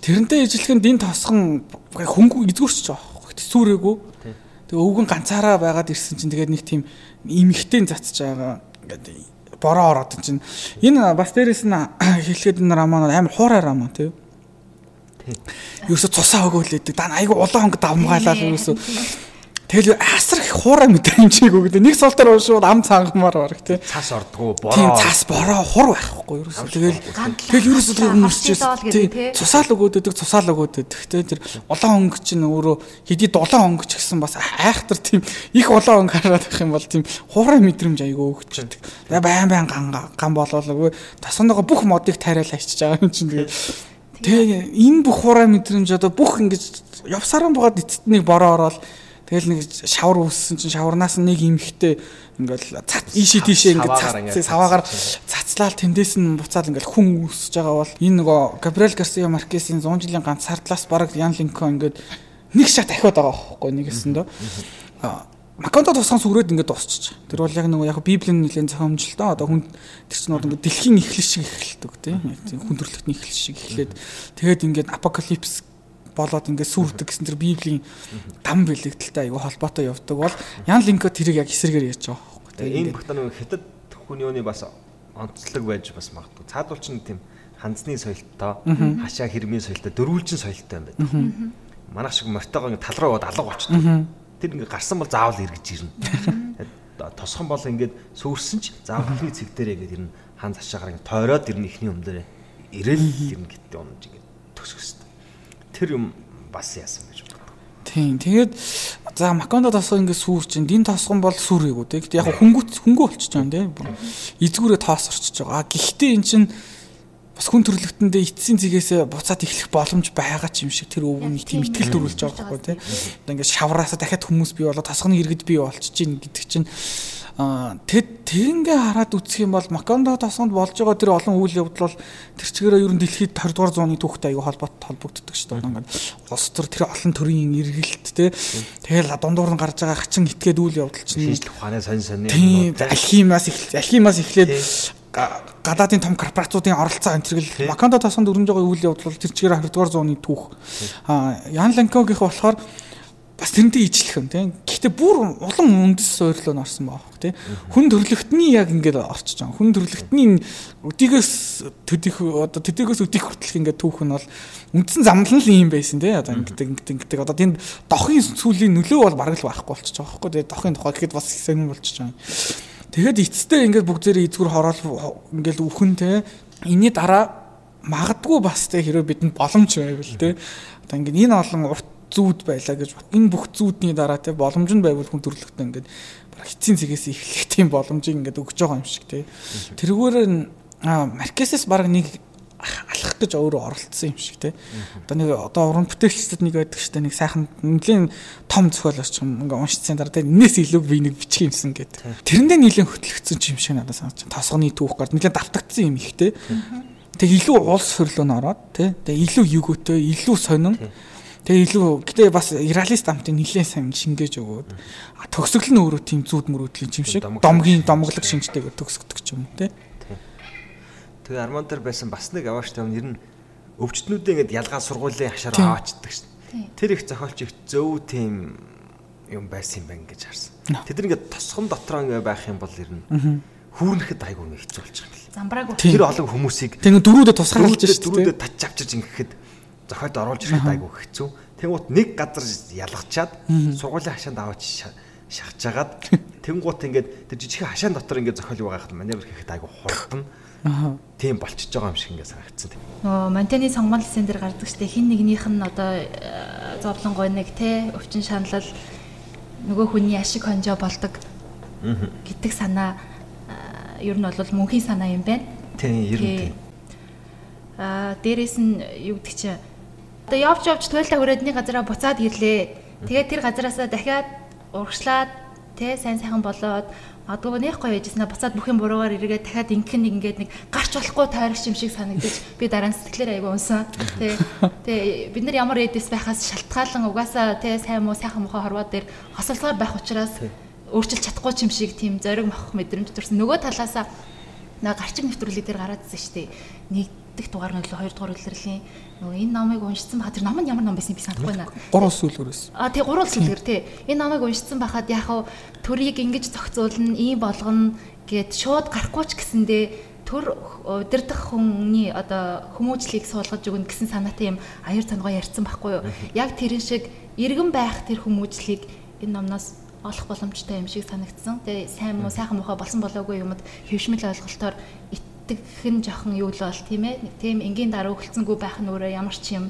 C: Тэрнтэй ижилхэн дин тосгон хөнгө эзгүрч байгаа байхгүй. Сүрээгүй. Тэг өвгөн ганцаараа байгаад ирсэн чинь тэгээд нэг тийм имхтэн цацж байгаа ингээд бороо ороод чинь энэ бас дээрэс нь хэлэхэд энэ рамаа амар хуурай рамаа тийм Юусо цусаа өгөөлээдэг. Дан айгу улаан хөнгө давмгаалаа юусо Тэгэл асар их хуурай мэдрэмжийг өгдөө. Нэг сул дээр уушууд ам цангамаар бараг тий.
B: Цаас ордгоо
C: Тийм
B: бороо.
C: цаас бороо хур байхгүй ерөөсөө. Тэгэл тэгэл ерөөсөө тэр өмөрчээс тий. Цусаал өгөөд өгдөг, цусаал өгөөд өгдөг. Тэ тэр улаан өнгө чинь өөрөө хэдий дулаан өнгө ч гэсэн бас айхтар тийм их улаан өнгө хараад байх юм бол тийм хуурай мэдрэмж айгүй өгчдөг. Тэгээ байн байн ган ган болоолгүй. Тасгоныгоо бүх модыг тариал хайчиж байгаа юм чинь тэгээ Тэгээ энэ бүх хуурай мэдрэмж одоо бүх ингэж явсаран богод эцэд нэг бороо ороод тэгэл нэг шавар үүссэн чинь шаварнаас нэг имхтэй ингээл цац ийшээ тийшээ ингээд саваагаар цацлаад тэндээс нь буцаад ингээл хүн үүсэж байгаа бол энэ нөгөө Габриэл Гарсиа Маркесийн 100 жилийн ганц сардлаас баг Ян Линкон ингээд нэг шат ахиад байгаа байхгүй нэгэсэндөө Макондо тусган сүрээд ингээд дуусчих. Тэр бол яг нөгөө яг Библийн нэлийн зохиомжлолтой одоо хүн тэр чинь одоо ингээд дэлхийн эхлэл шиг эхэлдэг тийм. Хүн төрлөختний эхлэл шиг эхлээд. Тэгээд ингээд апокалипс болоод ингээд сүрдэг гэсэн тэр Библийн дам бэлэгдэлтэй аюу холбоотой явдаг бол Ян Линко тэрийг яг эсрэгээр яаж байгаа байхгүй
B: Тэгээ энэ бүх нэг хятад хүний өний бас онцлог байж бас магадгүй. Цаадуул чинь тийм ханзны соёлтой, хашаа хэрмийн соёлтой, дөрвөлжин соёлтой юм байна. Манайх шиг мортойгоо тал руу яваад алга очдог. Тэр ингээ гарсан бол заавал эргэж ирнэ. Тосхон бол ингээд сүрсэн ч заавал ихний цэг дээрээ ингээд ирнэ. Хан цашаагаар ингээд тойроод ирнэ ихний юм дээрээ. Ирээл ирнэ гэдэг юм ингээд хэвээр. Тэр юм бас яасан гэж бодлоо.
C: Тийм. Тэгээд за Макондо тосгоо ингэ сүр чинь дин тосгон бол сүр эгүү те. Гэтэ яг хөнгөт хөнгөө болчихж байгаа юм те. Эзгүүрээ тоос орчиж байгаа. А гэхдээ эн чинь бас хүн төрлөختөндөө эцсийн зэгээсээ буцаад эхлэх боломж байгаа ч юм шиг тэр өвгөний тийм ихтгэл төрүүлж байгаа байхгүй те. Одоо ингээд шавраасаа дахиад хүмүүс бий болоод тосгоны иргэд бий болчих чинь гэдэг чинь тэгэд тэрнгээ хараад үзэх юм бол Макондо тосгонд болж байгаа тэр олон үйл явдал бол тэр чигээрээ ер нь дэлхийд 20 дугаар зууны түүхтэй аягүй холбоот холбогддог шүү дээ. Ингээд улс төр тэр олон төрлийн эргэлт те. Тэгэл дундуур нь гарч байгаа хачин итгээд үйл явдал чинь
B: Шинжлэх ухааны сонь сонь
C: Тийм алхимаас эхэл алхимаас эхлээд га- гадаадын том корпорациудын оролцоо энэ төрөл Макондо тосгонд өрнөж байгаа үйл явдал бол тэр чигээр 20 дугаар зууны түүх. Аа Ян Ланкогийнх болохоор бас тэрнтэй ижилхэн тийм. Гэхдээ бүр улам үндэс суйрлоо норсон баах тийм. Хүн төрлөختний яг ингээд орчиж байгаа. Хүн төрлөختний өдигөөс төдих одоо төдигөөс өдих хүртэлх ингээд түүх нь бол үндсэн замлал нь юм байсан тийм. Одоо ингээд ингээд ингээд одоо тийм дохийн сүлийн нөлөө бол бараг л байхгүй болчихж байгаа байхгүй тийм. Дохийн тухай гэхэд бас хэсэг нь болчихж байгаа. Тэгэхэд эцэстээ ингээд бүгд зэрэг эзгүр хороол ингээд үхэн тийм. Эний дараа магадгүй бас тийм хэрэв бидэнд боломж байвал тийм. Одоо ингээд энэ олон урт зүүд байлаа гэж бат. Энэ бүх зүүдний дараа те боломж нь байвал хүн төрлөختөө ингээд бараг эцсийн цэгээс эхлэх тийм боломжийг ингээд өгж байгаа юм шиг те. Тэргээр нь Маркесэс бараг нэг алах гэж өөрөө оролцсон юм шиг те. Одоо нэг одоо уран бүтээлчдэд нэг байдаг штэ нэг сайхан нэлийн том зохиолоос ч юм ингээ уншицсан дараа те энэс илүү би нэг бичих юмсан гэдэг. Тэрэндээ нийлэн хөтлөгдсөн юм шиг надад санагдаж байна. Тосгоны түүх гард нэлээд давтагдсан юм их те. Тэг илүү улс хөрлөө н ороод те. Тэг илүү югөөтэй, илүү сонин. Тэг илүү гэтээ бас реалист амтын нэлээд сайн шингээж өгөөд төгсгөл нь өөрөө тийм зүуд мөрөөдлийн юм шиг домгийн домглог шинжтэйгээр төгсгдөг ч юм уу те.
B: Тэгээ Арман дээр байсан бас нэг авааштай юм ер нь өвчтнүүдээ ингээд ялгаа сургуулийн хашаар аваачдаг шин. Тэр их зохиолч их зөв тийм юм байсан юм байна гэж харсан. Тэд нар ингээд тосгон дотроо ингээд байх юм бол ер нь хүүрнэхэд айгүй нэг хэцүү болж байгаа юм.
A: Замбраагүй.
B: Тэр олон хүмүүсийг
C: Тэг дөрүүдэ тусгаарлаж шүү дээ.
B: тач авчирж ингээд зохиолд оруулж ирэхэд айгүй хэцүү. Тэнгуут нэг газар ялгачаад сургуулийн хашаанд аваач шахажгаад тэнгуут ингээд тэр жижигхэн хашаан дотор ингээд зохиол байгаа хэл маневр хийхэд айгүй хурдан.
C: Аа.
B: Тийм болчихж байгаа юм шиг ингээд санагдсан.
A: Нөгөө Монтаны сонгомол хэсэн дээр гардаг штеп хин нэгнийх нь одоо э, зовлонгой нэг те өвчин шаналл нөгөө хүний ашиг хонжоо болдог гэдэг санаа э, ер нь бол мөнхийн санаа юм байна.
B: Тийм ер нь тийм.
A: Аа дээрэс нь юу гэдэг чи одоо явж явж туйлаа хүрээд нэг газараа буцаад ирлээ. Тэгээд тэр газараасаа дахиад урагшлаад тэ сайн сайхан болоод Адгүй нэг гоё яжснаа буцаад бүх юм буруугаар эргээд дахиад ингэх нэг ингээд нэг гарч болохгүй тойрогч юм шиг санагдаж би дараа нь сэтгэлээр айгу унсан. Тэ тэ бид нар ямар эдэс байхаас шалтгаалan угаасаа тэ сайн муу сайхан мохоо хорвоо дээр хосолцоор байх учраас өөрчилж чадахгүй юм шиг тийм зориг мох мэдрэмж төрсөн. Нөгөө талаасаа наа гарчиг нэвтрүүлэг дээр гараадсэн шүү дээ. Нэгдэх дугаар нь лөө хоёр дугаар үлрэлийн нөгөө энэ номыг уншсан баха тэр ном нь ямар ном байсан би санахгүй байна.
C: Гурван сүүлгэрээс.
A: А тий гурван сүлгэр тий. Энэ номыг уншсан байхад яг хав төрийг ингэж зохицуулна, ийм болгоно гэд шууд гарахгүй ч гэсэндээ төр удирдах хүний одоо хүмүүжлийг суулгаж өгнө гэсэн санаатай юм аяр цангоо ярьсан байхгүй юу? Яг тэрэн шиг иргэн байх тэр хүмүүжлийг энэ номноос олох боломжтой юм шиг санагдсан. Тэгээ сайн муу сайхан муухай болсон болоогүй юмд хөвшмөл ойлголтоор итгэх нь жоохон юу л бол тийм ээ. Тийм энгийн дараа өгөлцөнгүү байх нь өөрөө ямар ч юм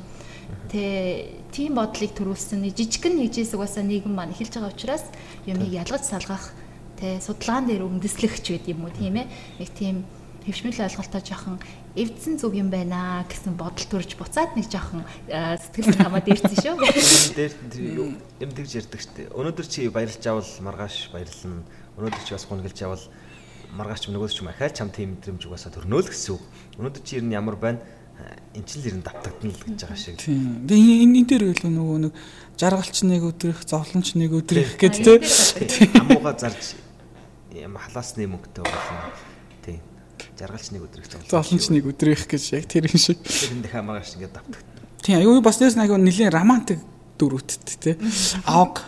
A: Тэ тийм бодлыг төрүүлсэн нэг жижигхэн нэг жийс угаасаа нийгэм маань эхэлж байгаа учраас юмыг ялгаж салгах тэ судалгаан дээр үндэслэгч байд юм уу тийм ээ. Нэг тийм хөвшмөл ойлголтоо жоохон эвдсэн зүг юм байна гэсэн бодол төрж буцаад нэг жоохон сэтгэл хамаад ирсэн шүү.
B: Дээр юм тэгж ярьдаг штэ. Өнөөдөр чи баярлж авал маргааш баярлна. Өнөөдөр чи бас гонглж авал маргааш ч нөгөөс ч махаа чам тийм мэдрэмж угаасаа төрнөө л гэсэн үг. Өнөөдөр чи ер нь ямар байна? эн чинь л ер нь давтагдана л гэж байгаа шиг.
C: Тийм. Тэгээ энэ энэ дээр гэлөө нөгөө нэг жаргалч нэг өдрөх, зовлонч нэг өдрөх гэдэг
B: тийм. Амууга зарж юм халаасны мөнгөтэй болно. Тийм. Жаргалч нэг өдрөх,
C: зовлонч нэг өдрөх гэж яг тэр юм шиг.
B: Тэр энэ дахиад маргааш ингээд давтагдана.
C: Тийм. Аюу бас нэс нэг нэлийн романтик дүрүүттэй тийм. Авг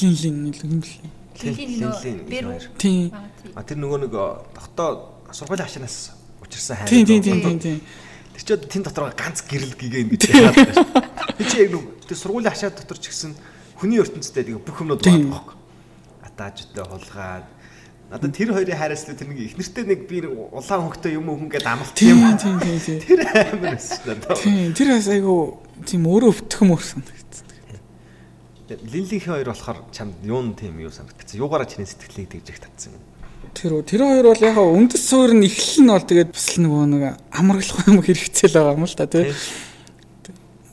C: лин лин
A: лин лин.
C: Тийм.
B: А тэр нөгөө нэг тогтоо сургуулийн хашаанаас учирсан
C: хайр. Тийм тийм тийм тийм.
B: Тэр ч тэн дотор ганц гэрэл ингэж яагаад байна. Би чи яг нэг тэр сургуулийн хашаа дотор ч гэсэн хүний ертөнцтэй тэгээ бүх юмнууд байгаа байхгүй. Атаажтай хулгаад Надад тэр хоёрын хайраас тэр нэг их нэртэй нэг би улаан хөнгөтэй юм уу хүн гээд амлт юм.
C: Тийм тийм тийм.
B: Тэр амар байсан даа.
C: Тийм тэр бас айгу тийм өөрөө өвтгөх мөр санагдсан.
B: Линлихийн хоёр болохоор чамд юун тийм юу санагдсан. Юугаараа чиний сэтгэлийг тэгж их татсан юм.
C: Тэр тэр хоёр бол яг үндэс суурь нь эхлэл нь бол тэгээд бас л нөгөө нэг амарлах юм хэрэгцээ л байгаа юм л та тий.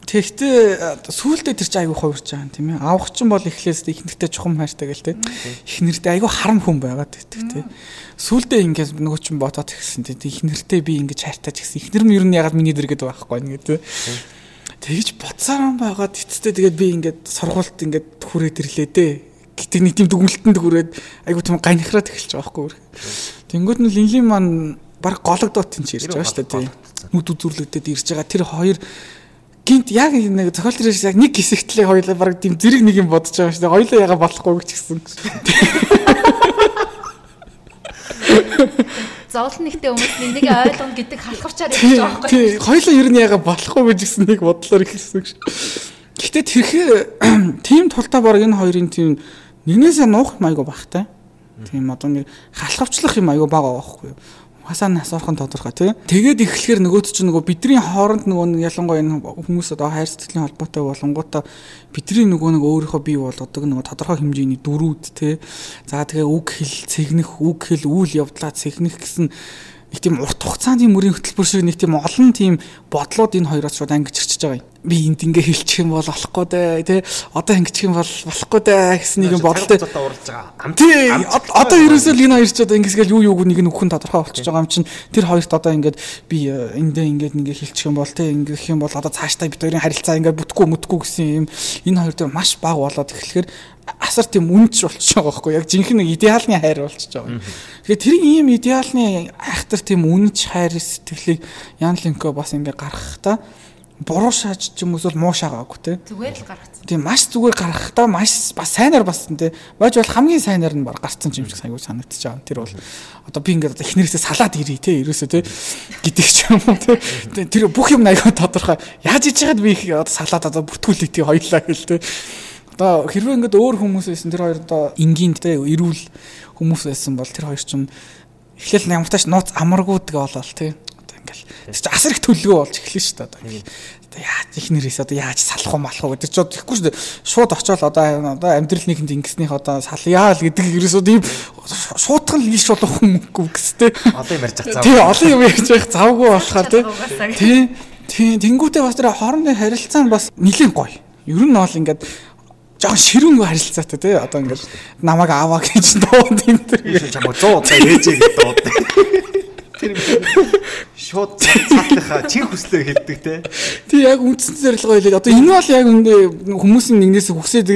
C: Тэгэхдээ сүүлдээ тэр чинь айгүй хувирч байгаа юм тийм ээ. Авах чинь бол эхлээс ихнэртэй чухам хайртай гэл тий. Ихнэртэй айгүй харам хүн байгаад байдаг тий. Сүүлдээ ингээд нөгөө чинь бодоод ирсэн тий. Ихнэртэй би ингэж хайртай ч гэсэн ихнэр нь ер нь ягаад миний дэргэд байхгүй нэг тий. Тэгж юм байгаад эцэстээ тэгээд би ингээд сургуульд ингээд хүрээд ирлээ дээ гэтэг нэг тийм дүгнэлтэнд хүрээд айгу тийм ганихраад эхэлж байгаа байхгүй. Тэнгүүд нь линлин маань баг гологдоод тийч ирж байгаа шүү дээ тийм. Нүд үзүрлэгдээд ирж байгаа тэр хоёр гинт яг нэг зохиол төрөөс яг нэг хэсэгтлээ хоёлаа баг тийм зэрэг нэг юм бодож байгаа шүү дээ. Хоёлаа яга болохгүй ч гэсэн.
A: зовлон нэгтэй хүмүүс нэг нэг ойлгоно гэдэг халахвчаар ярьж байгаа байхгүй.
C: Тийм. Хоёлаа ер нь яга болохгүй гэж гэсэн нэг бодлоор ихэлсэн гэж. Гэхдээ тэрхээ тийм тултаа баг энэ хоёрын тийм нэгнээсээ нуух юм айгу багтай. Тийм одоо нэг халахвчлах юм айгу байгаа байхгүй юу? Хасаа насаархан тодорхой тий. Тэгээд эхлэхээр нөгөөд чинь нөгөө бидний хооронд нөгөө ялангуяа энэ хүмүүс одоо хайр сэтгэлийн холбоотой болонгуудаа бидний нөгөө нэг өөрийнхөө бий болгодог нөгөө тодорхой хэмжээний дөрүүд тий. За тэгээ үг хэл цэгнэх, үг хэл үйл явдлаа цэгнэх гэсэн нэг тийм урт хугацааны мөрийн хөтөлбөр шиг нэг тийм олон тийм бодлоод энэ хоёроос шууд ангиж ирчихэж байгаа юм. Би энд ингээ хэлчих юм бол болохгүй дээ тий. Одоо ингэчих юм бол болохгүй дээ гэсэн нэг юм бодолтой. Тий. Одоо ерөөсөө л энэ хоёр ч одоо ингэсгээл юу юуг нэг нь өгөхөн тодорхой болчихж байгаа юм чинь тэр хоёрт одоо ингээд би э, эндээ ингээд ингээ хэлчих юм бол тий ингээх юм бол одоо цаашдаа бид хоёрын харилцаа ингээ бүтэхгүй мүтэхгүй гэсэн юм энэ хоёр дээр маш бага болоод эхлэхээр асар тийм үнч болчихж байгаа байхгүй яг жинхэнэ идеалны хайр болчихж байгаа. Тэгэхээр тэр ийм идеалны айхтар тийм үнч хайр сэтгэлийг Ян Ленко бас ингээ гаргах та буруу шааж ч юм уу муу шаагаагүй те.
A: Зүгээр л гаргацсан.
C: Тийм маш зүгээр гаргахтаа маш бас сайнаар бассан те. Бож бол хамгийн сайнаар нь баг гарцсан юм шиг санагдчихж байгаа. Тэр бол одоо би ингээд эхнэрээсээ салаад ирээ те. Ерөөсөө те гэдэг ч юм уу те. Тэр бүх юм аяга тодорхой. Яаж иж яагаад би их одоо салаад одоо бүртгүүлээ тий хоёлаа гэл те. Одоо хэрвээ ингээд өөр хүмүүс байсан тэр хоёр одоо энгийн те эрүүл хүмүүс байсан бол тэр хоёр ч юм эхлээл ямартаач нууц амаргууд гэ болол те ингээл. Тэр чи асар их төлөвөө болж эхэлнэ шүү дээ одоо одоо яаж их нэрээс одоо яаж салах уу малах уу гэдэг чи тэгэхгүй шүү дээ. Шууд очиод одоо одоо амьдрал нэгэнд ингэснийх одоо салъяа л гэдэг ерөөсөө ийм шуудхан л ийш болох хүмүүгүй гэстэй
B: олон юм ярьж байгаа
C: тий олон юм ярьж байгаа завгүй болохоор тий тий тэнгуүтээ бас тэр хоорондын харилцаа нь бас нэлийн гоё. Ер нь бол ингээд жоохон ширүүн харилцаатай тий одоо ингээд намайг аваа гэж дууд энэ
B: төр. Чамаа 100 удаа ээжээ гэж дууд. тэр шууд цаатлахаа чин хүслээ хэлдэг те.
C: Тий яг үндсэн зорилгоо хэлээд одоо энэ бол яг хүмүүсийн нэгнээс хүсээд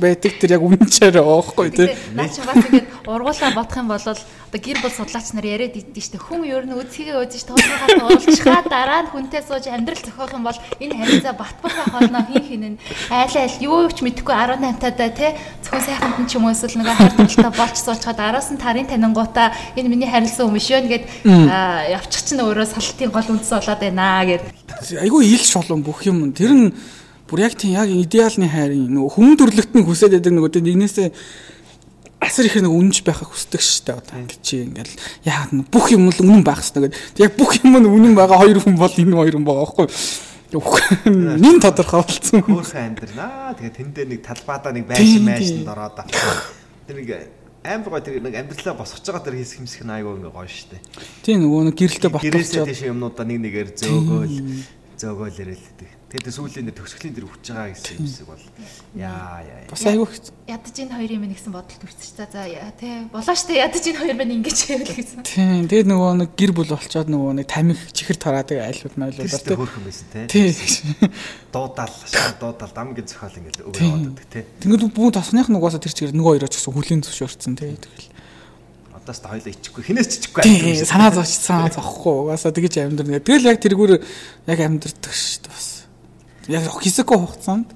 C: байдаг тэр яг үнчээр байхгүй тий.
A: Наа чи бас ингэж ургуулаа бодох юм бол одоо гэр бүл судлаач нар яриад идэв штэ. Хүн ер нь үзхийгээ үзэж тоолгохаа уулзчихаа дараа нь хүнтэй сууж амьдрал зохиох юм бол энэ харилцаа батбах байх болно. Хин хин нь айл айл юу ч мэдэхгүй 18 тадаа те. Зөвхөн сайханд нь ч юм уу эсвэл нэг хайр талтай болж суучгаад араас нь тарын танингуудаа энэ миний харилцаа юм биш юу гэд явчих чинь өөрөө салтын гол үндэс болоод байна гэд
C: айгүй ил шолон бүх юм тэр нь бүр яг тийм яг идеалны хайрын нөгөө хүн төрлөخت нь хүсээд байдаг нөгөө тийм нэгнээсээ асар их нэг үнэнч байхыг хүсдэг шүү дээ одоо ингэ чи ингээл яагаад нь бүх юм л үнэн байх хэрэгтэй гэдэг. Яг бүх юм нь үнэн байгаа хоёр хүн бол энэ хоёр хүн байгаа байхгүй юу? Нин тодорхой болсон.
B: Хөөхөн амьдрнаа. Тэгээ тэндээ нэг талбайдаа нэг байшин майшнд ороод. Тэр нэг амар гоо тэр нэг амьдралаа босгож байгаа тэр хийс хэмсэх нь айгүй ингээ гоё дээ.
C: Тийм нөгөө нэг гэрэлтэй ботгож
B: гэрээсээ тийш юмнуудаа нэг нэгээр зөөгөөл зөөгөөл ирэлдэг. Тэгээд сүүлийн дээр төгсгөлийн дээр хүч байгаа гэсэн юмсэг бол яа яа.
C: Бас айгүй
A: ядаж энэ хоёрын минь гэсэн бодолд хүрчих та за тий болоо штэ ядаж энэ хоёр минь ингэж хэвэл гэсэн.
C: Тийм тэгээд нөгөө нэг гэр бүл болчоод нөгөө нэг тамиг чихэр тараадаг айлууд майлууд
B: тий. Хөрхөн байсан тий.
C: Тий.
B: Дуудаал шаа дуудаал дамгийн зохиол ингээл өгөө яваад тий.
C: Тэгээд бүү тосных нугасаа тэр чигээр нөгөө хоёроо ч гэсэн хүлийн зөвшөөрсөн тий. Тэгэл
B: одоос та хоёлаа ичихгүй хинээс ч ичихгүй
C: тийм санаа зовчихсан зовхгүй угаасаа тэгэж амьдрна. Тэгэл яг тэргүүр яг амьдрдаг шүү дээ бас яг хэсэггүй хугацаанд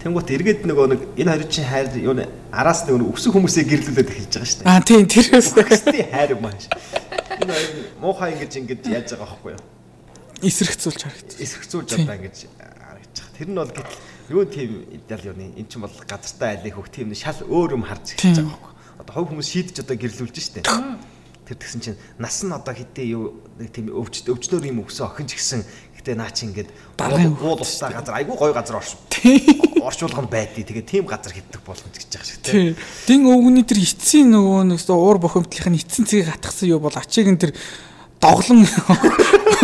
B: Тэнгуут эргээд нөгөө нэг энэ хоёр чинь хайр юу нэ араас нөгөө өсөх хүмүүсээ гэрлүүлээд эхэлж байгаа шүү дээ.
C: Аа тийм тэрээс
B: өстэй хайр юм ааш. Энэ хоёр муухай ингэж ингэж яаж байгаа байхгүй юу?
C: Эсрэгцүүлж харагдаж.
B: Эсрэгцүүлж одоо ингэж байгаа. Тэр нь бол гэтэл юу тийм идеал юу нэ эн чинь бол газартай айлын хөх тийм шал өөр юм харж эхэлж байгаа байхгүй юу? Одоо хов хүмүүс шийдэж одоо гэрлүүлж шүү дээ. Тэр тэгсэн чинь нас нь одоо хэдий юу нэг тийм өвч өвчнөр юм өсөө охин ч гэсэн Гэтэ наа чи ингээд уул устаа газар айгүй гоё газар орш. Орчуулга нь байдгийг тэгээ тийм газар хитдэг боломж гэж байгаа шиг
C: тийм. Дин өвгөний тэр эцсийн нөгөө нэг уур бохомдлын эцсийн цэгийг хатгсан юу бол ачиг нь тэр доглон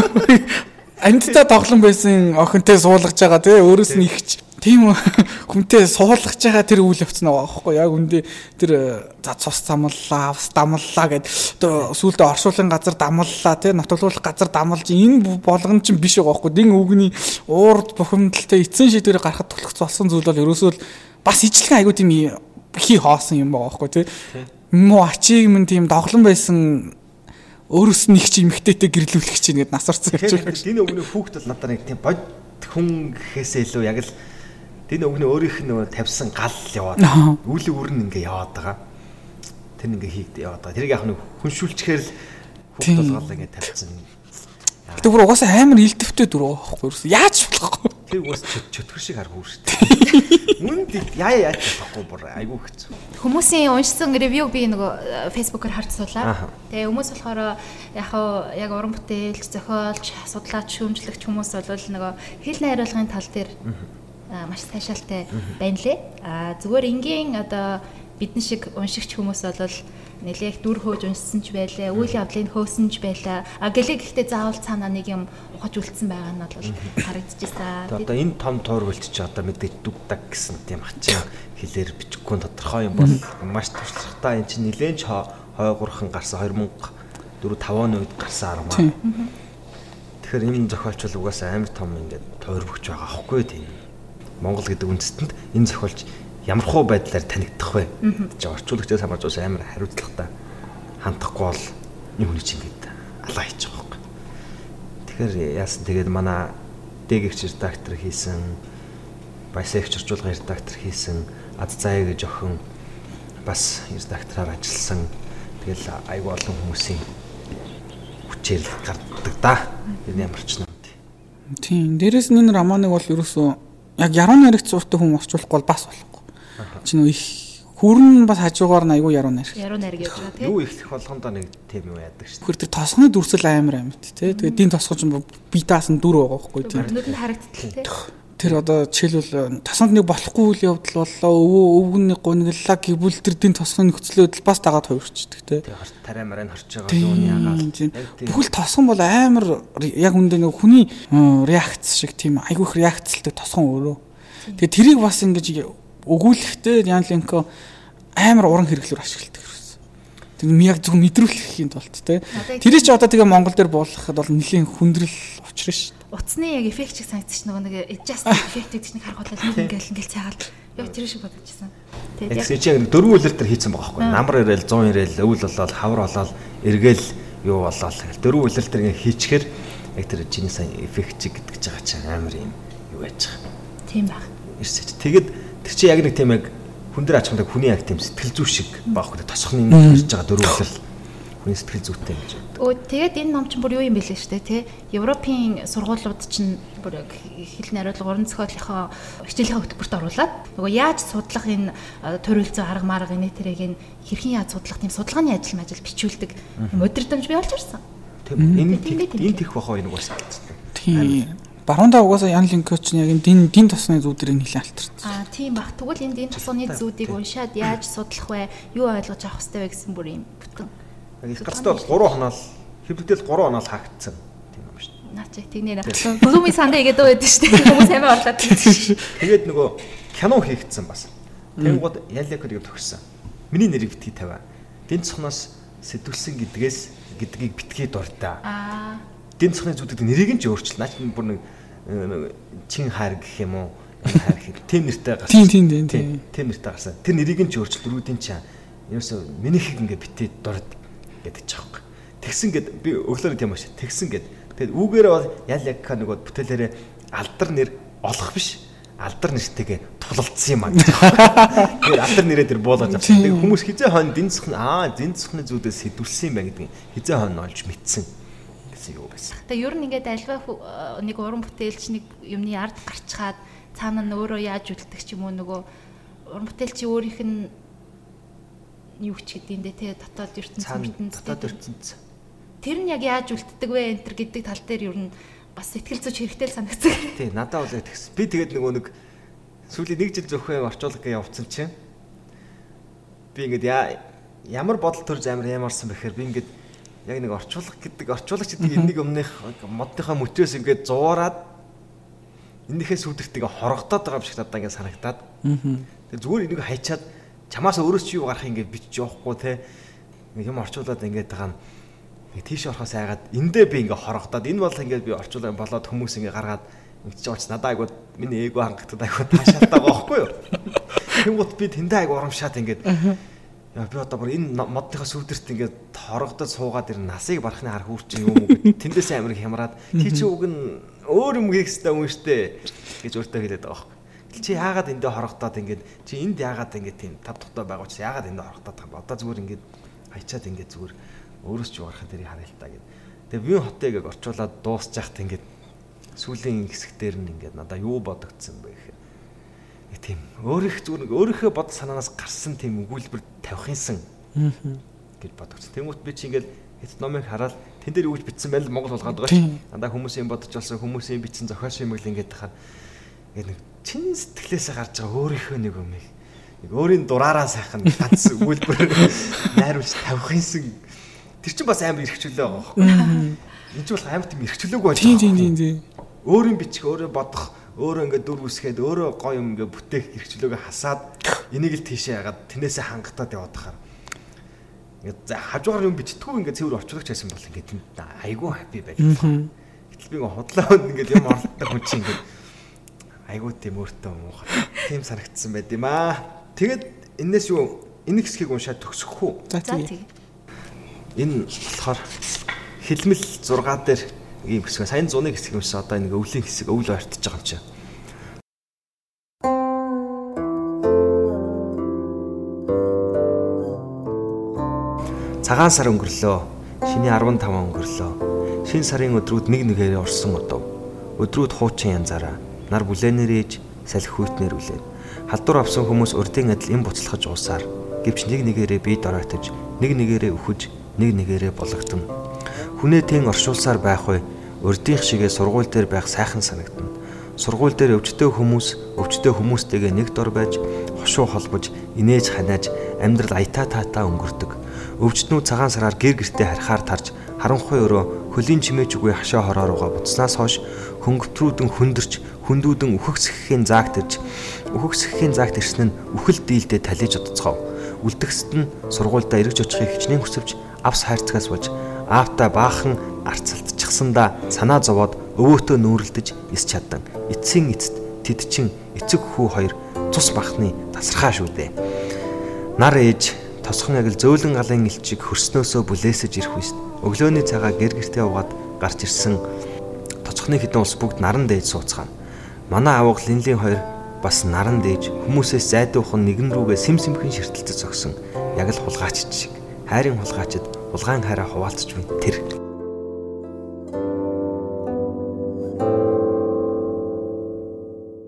C: амьдтай доглон байсан охинтой суулгаж байгаа тий өөрөөс нь ихч тийм хүнтэй суулгаж байгаа тэр үйл явц нь байгаа байхгүй яг үндэ тэр за цус замллаа авс дамллаа гэд одоо сүултээ оршуулгын газар дамллаа тий нотолуулах газар дамлж энэ болгон чинь биш байгаа байхгүй. Дин үгний уурд бухимдалтай эцсийн шийдвэрийг гаргахад тулах болсон зүйл бол ерөөсөө бас ижлэгэн айгуу тийм хий хоосон юм байгаа байхгүй тий муу ачиг мэн тийм доглон байсан өөрөөс нь их чи эмхтэйтэй гэрлүүлэх чинь гээд насарсан гэж
B: байна. Энэ өгний хүүхд бол надад нэг тийм бод хүн гэхээсээ илүү яг л тэр нөгөөний өөрийнх нь нөгөө тавьсан гал яваад үли үрн ингээ яваад байгаа. Тэр ингээ хийгд яваад байгаа. Тэрийг яг нэг хүншүүлчихээр л хүүхд болгоо ингээ тавьсан.
C: Гэтэ бүр угаасаа амар илдэвтэй дөрөв байхгүй юу? Яаж болохгүй.
B: Тэр уус чөтгөр шиг харах үү шүү дээ. Мөн яа яаж болохгүй бүр айгүй хэцүү.
A: Хүмүүсийн уншсан ревю би нөгөө фэйсбүүкээр харж суулаа. Тэгээ хүмүүс болохоор яг яг уран бүтээлч, зохиолч, судлаач, шүүмжлэгч хүмүүс бол нөгөө хэл найруулгын тал дээр маш сайшаалтай байна лээ. А зүгээр энгийн одоо бидэн шиг уншигч хүмүүс бол нэлээх дүр хөөж уншсан ч байлаа, үйл явдлыг хөөсөн ч байлаа. А гэлээ гэхдээ заавал цаанаа нэг юм ухаж үлдсэн байгаа нь бол харагдчихсан.
B: Одоо энэ том туурвалт чи одоо мэдээж дүгдэг гэсэн тийм хачин хэлээр бичихгүй тодорхой юм бол маш туршлагатай эн чинь нэлээд хойгурхан гарсан 2004 5 оны үед гарсан арга маа. Тэгэхээр энэ зохиолч бол угаасаа амар том ингээд туурвөгч байгаа аахгүй тийм. Монгол гэдэг үндэстэнд энэ зохиолч ямар хуу байдлаар танигдах вэ? гэж орчуулагчаас хамаарч амар хариуцлагатай хандахгүй бол энэ хүний чинь ингээд алаа хийж байгаа байхгүй. Тэгэхээр яасан тэгээд манай дэгэгч редактор хийсэн баясагч орчуулга редактор хийсэн ад заяа гэж охин бас редактораар ажилласан. Тэгэл айгүй олон хүмүүсийн хүчээр гардаг да. Энэ ямар ч юм.
C: Тийм. Дээрэс нь энэ романыг бол ерөөсөө яг яруу найрагч зуртай хүн орчуулахгүй бол бас болохгүй. Чи нөө их хүрн бас хажуугаар нь айгүй яруу найрагч.
A: Яруу найраг явж байгаа тийм.
B: Юу ихлэх болгондоо нэг тийм юм яадаг шүү.
C: Хөр тэр тосгоны дүрсэл амар амьд тий. Тэгээд дийн тосгож би таас нь дүр байгаа байхгүй
A: тийм. Нүд нь харагдтал тий
C: тэр одоо жишээлбэл тасанд нэг болохгүй үйл явдал боллоо. Өвөө өвгөн нэг гуниглаа гэвэл тэр дин тосгоны нөхцөл байдал бас дагаад хувирчдаг те.
B: Тарай мараа нь хорч байгаа юуны яагаад
C: бүхэл тосгон бол амар яг үндэ нэг хүний реакц шиг тийм айгүйх реакцлдаг тосгон өөрөө. Тэгээ тэрийг бас ингэж өгүүлэхдээ Ян Ленко амар уран хэрэглээр ашигладаг Тэг яг зөв мэдрүүлэхийн тулд те. Тэр чи одоо тэгээ Монгол дээр буулгахад бол нэлийн хүндрэл учрна шүү
A: утасны яг эффект шиг санагдчих нөгөө нэг adjust эффект гэдэг чинь харах бодлоо нэг ингээл ингээл цаагаад яг тэр шиг бодчихсон.
B: Тэгээд яг яг дөрвөн үлэр төр хийцэн байгаа байхгүй. Намар ирээл 100 ирээл өвөл болоод хавар болоод эргээл юу болоод дөрвөн үлэр төр ингээ хийчихэр яг тэр чиний сайн эффект чиг гэдэг ч байгаа чинь амар юм юу байж байгаа.
A: Тийм баг.
B: Ирсэж. Тэгэд тэр чи яг нэг тийм яг хүн дээр ачхандаг хүний яг тийм сэтгэл зүй шиг баахгүй тосхны ирж байгаа дөрвөн үлэр хүний сэтгэл зүйтэй гэж.
A: Өө тэгээд энэ ном чинь бүр юу юм бэ лээ штэ тий. Европын сургуулиуд чинь бүр хэл найруулга уран зохиолынхоо хичээлийн хөтөлбөрт оруулаад нөгөө яаж судлах энэ төрөлцөө арга марга энэ тэрэг энэ хэрхэн яаж судлах тийм судалгааны ажил мажил бичүүлдэг модердомж би олж ирсэн.
B: Тийм энэ энэ тех бахаа энэ угаасаа.
C: Тийм. Баруунда угаасаа Ян Линкоч нь яг энэ дин дин тосны зүүдэрийг нэлээд алтарсан.
A: Аа тийм баг. Тэгвэл энэ дин тосны зүүдийг уншаад яаж судлах вэ? Юу ойлгож авах хэрэгтэй вэ гэсэн бүр юм бүтэн.
B: Яг их гацтай бол 3 хоноол хэвлэгдэл 3 хоноол хаагдсан. Тийм юм шүү дээ.
A: Наа чи тэгнэ. Бүгүмийн сандаа игээд байдаг шүү дээ. Хүмүүс амиа орлоод.
B: Тэгээд нөгөө кино хийгдсэн бас. Тэнгууд Ялякыг төгссөн. Миний нэрийг битгий тавиа. Дин цохноос сэтгүүлсэн гэдгээс гэдгийг битгий дуртай.
A: Аа.
B: Дин цохны зүудэд нэрийг нь ч өөрчил. Наач бүр нэг чин хайр гэх юм уу хайр гэх тийм нэртэй гарсан.
C: Тийм тийм тийм тийм.
B: Тийм нэртэй гарсан. Тэр нэрийг нь ч өөрчил дөрүүдийн чаа. Ерөөсө минийхийг ингээ битээ дурд гэдэг чаахгүй. Тэгсэн гэд би өглөө тийм маш. Тэгсэн гэд. Тэгэд үүгээрээ бол ял яг нөгөө бүтээлээрээ алдар нэр олох биш алдар нэртэйгээ тулалдсан юм аа. Тэгээд алдар нэрээ тэр буулгаж авсан. Тэгээд хүмүүс хизээ хойно дэнцэх аа дэнцэхний зүудээс сэдвүүлсэн юм байна гэдэг хизээ хойно олж мэдсэн гэсэн юу байсан.
A: Тэгээ ер нь ингээд альва нэг уран бүтээлч нэг юмны ард гарчхаад цаана нь өөрөө яаж үлддэг ч юм уу нөгөө уран бүтээлчийн өөрийнх нь юу ч гэдэг юм дэ те дотоод ертөнц
B: мөртөнд дотоод ертөнц.
A: Тэр нь яг яаж үлддэг вэ энэ төр гэдэг тал дээр ер нь бас сэтгэл зүйч хэрэгтэй л санагцсан.
B: Тий, надад бол тэгс. Би тэгээд нөгөө нэг сүүлийн нэг жил зөвхөн орчуулга явуулсан чинь би ингээд ямар бодол төрж амар ямарсан бэхээр би ингээд яг нэг орчуулга гэдэг орчуулагч гэдэг энэ нэг өмнөх модныхаа мөтөөс ингээд зуураад энэхээс үүдэрт ингээ хорогдоод байгаа юм шиг надад ингээ санагтаад. Тэгээ зүгээр энийг хайчаад чамаас өөрөөс чи юу гарах ингээ бичиж явахгүй те. Юм орчуулад ингээ тагаа тийш орохоос айгаад эндээ би ингээ хорогдоод энэ бол ингээ би орчуулаа болоод хүмүүс ингээ гаргаад ингэч ууч надаа айгуу миний эго хангалтад айгуу таашаалтаа байхгүй юу. Тэнгуут би тэндээ айгуу урамшаад ингээ Яа би одоо бүр энэ модныхаа сүудэрт ингээд хорогдож суугаад ирэн насыг барахны хар хүүрчин юм уу гэд тэндээс амир хямраад тий чи уг нь өөр юм хийх хэрэгтэй юм штэ гэж өөртөө хэлээд байгаа байхгүй. Чи яагаад эндээ хорогдоод ингээд чи энд яагаад ингээд тийм тав тухтай байгаа учраас яагаад эндээ хорогдоод байгаа юм одоо зүгээр ингээд хайчаад ингээд зүгээр өөрөөс ч угарах дэрийг харъя л та гэд. Тэгээ би хотыг орчуулад дуусчихт ингээд сүүлийн хэсэгтэр нь ингээд надаа юу бодогдсон бэ гэхээр тийм өөрийнх зүгээр өөрийнхөө бод санаанаас гарсан тийм өгүүлбэр тавих юмсан гэж бодогдсон. Тэнгүүт би чи ингээл хэд номыг хараад тэн дээр юу гэж бичсэн байл Монгол болгоод байгаа ш. Дандаа хүмүүсийн бодож олсон хүмүүсийн бичсэн зохиол шимэл ингээд тахаар ингээд нэг чин сэтгэлээсээ гарч байгаа өөрийнхөө нэг юм нэг өөрийн дураараа сайхан ганц өгүүлбэр найруулж тавих юмсан. Тэр чинь бас амар эрхчлөө байгаа байхгүй. Энд чинь бол амар тийм эрхчлөөгүй байж
C: байгаа. Тийм тийм тийм.
B: Өөрийн бичих, өөрөө бодох өөрөө ингээд дүр үсгээд өөрөө гоё юм ингээд бүтээх хэрэгчлөөгөө хасаад энийг л тийшээ ягаад тэнээсээ хангатаад яваад тахаар ингээд за хажуугаар юм бичтгүү ингээд цэвэр орчуулагч байсан бол ингээд айгүй хаппи байж байгаа. Гэтэл би ингээд худлаа өнд ингээд юм оролттой хүн чинь ингээд айгүй тийм өөртөө муухай. Тийм санагдсан байд юм аа. Тэгээд энэс юу энэ хэсгийг уншаад төгсөх үү?
C: За тийм.
B: Энэ болохоор хилмэл 6 дээр ийм хэсэг. Саяны 100-ны хэсэг юмсан одоо нэг өвлийн хэсэг өвл ойртож байгаа юм чинь. Цагаан сар өнгөрлөө. Шиний 15 өнгөрлөө. Шин сарын өдрүүд нэг нэгээр орсон одов. Өдрүүд хуучин янзаараа нар бүлээнээр ээж салхи хүйтнэр үлээ. Халдвар авсан хүмүүс урдын адил эм буцалгаж уусаар гэвч нэг нэгээрээ бие доройтож, нэг нэгээрээ өхөж, нэг нэгээрээ бологдно. Хүнээ тэн оршуулсаар байх вэ? урдийнх шигээ сургууль дээр байх сайхан санагдана. Сургууль дээр өвчтөө хүмүүс өвчтөө хүмүүстэйгээ нэг дор байж хошуу холбож инээж ханиаж амьдрал аятаа таатаа өнгөрдөг. Өвчтнүү цагаан сараар гэр гертэ харихаар тарж харанхуй өрөө хөлийн чимээж үгүй хашаа хороо руугаа буцснаас хойш хөнгөвтрүүдэн хүндэрч хүндүүдэн үхэгсэхийн заагт ирж үхэгсэхийн заагт ирсэн нь үхэл дийлдэ талиж удацгав. Үлдгэсэд нь сургуультай эргэж очихыг хичнээн хүсвч авс хайрцагаас болж аавта баахан арцалтчихсандаа санаа зовоод өвөөтөө нүүрэлдэж ис чаддан. Эцсийн эцэд тэд чин эцэг хүү хоёр цус бахны тасархаа шүү дээ. Нар ээж тосхон агил зөөлөн галын элчиг хөрснөөсөө бүлээсэж ирэх үст. Өглөөний цагаа гэр гертээ угаад гарч ирсэн тоцхны хідэн ус бүгд наран дээж сууцгаана. Манай авах линлийн хоёр бас наран дээж хүмүүсээс зайдуухан нэгэн рүүгээ сим симхэн ширтэлцэж зогсон. Яг л хулгаач шиг. Хайрын хулгаачид улгаан хараа хуваалцж буй тэр.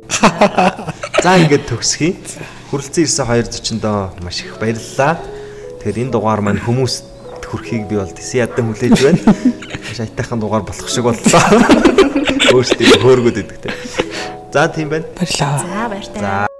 B: За ингээд төгсгий. Хүрэлцэн ирсэн 240 доо маш их баярлалаа. Тэгэхээр энэ дугаар маань хүмүүст хүрхийг би бол тэсээ ядан хүлээж байна. Маш айтайхан дугаар болох шиг боллоо. Өөрсдөө хөөргөд идэгтэй. За тийм байна.
C: Баярлалаа.
A: За баяртай.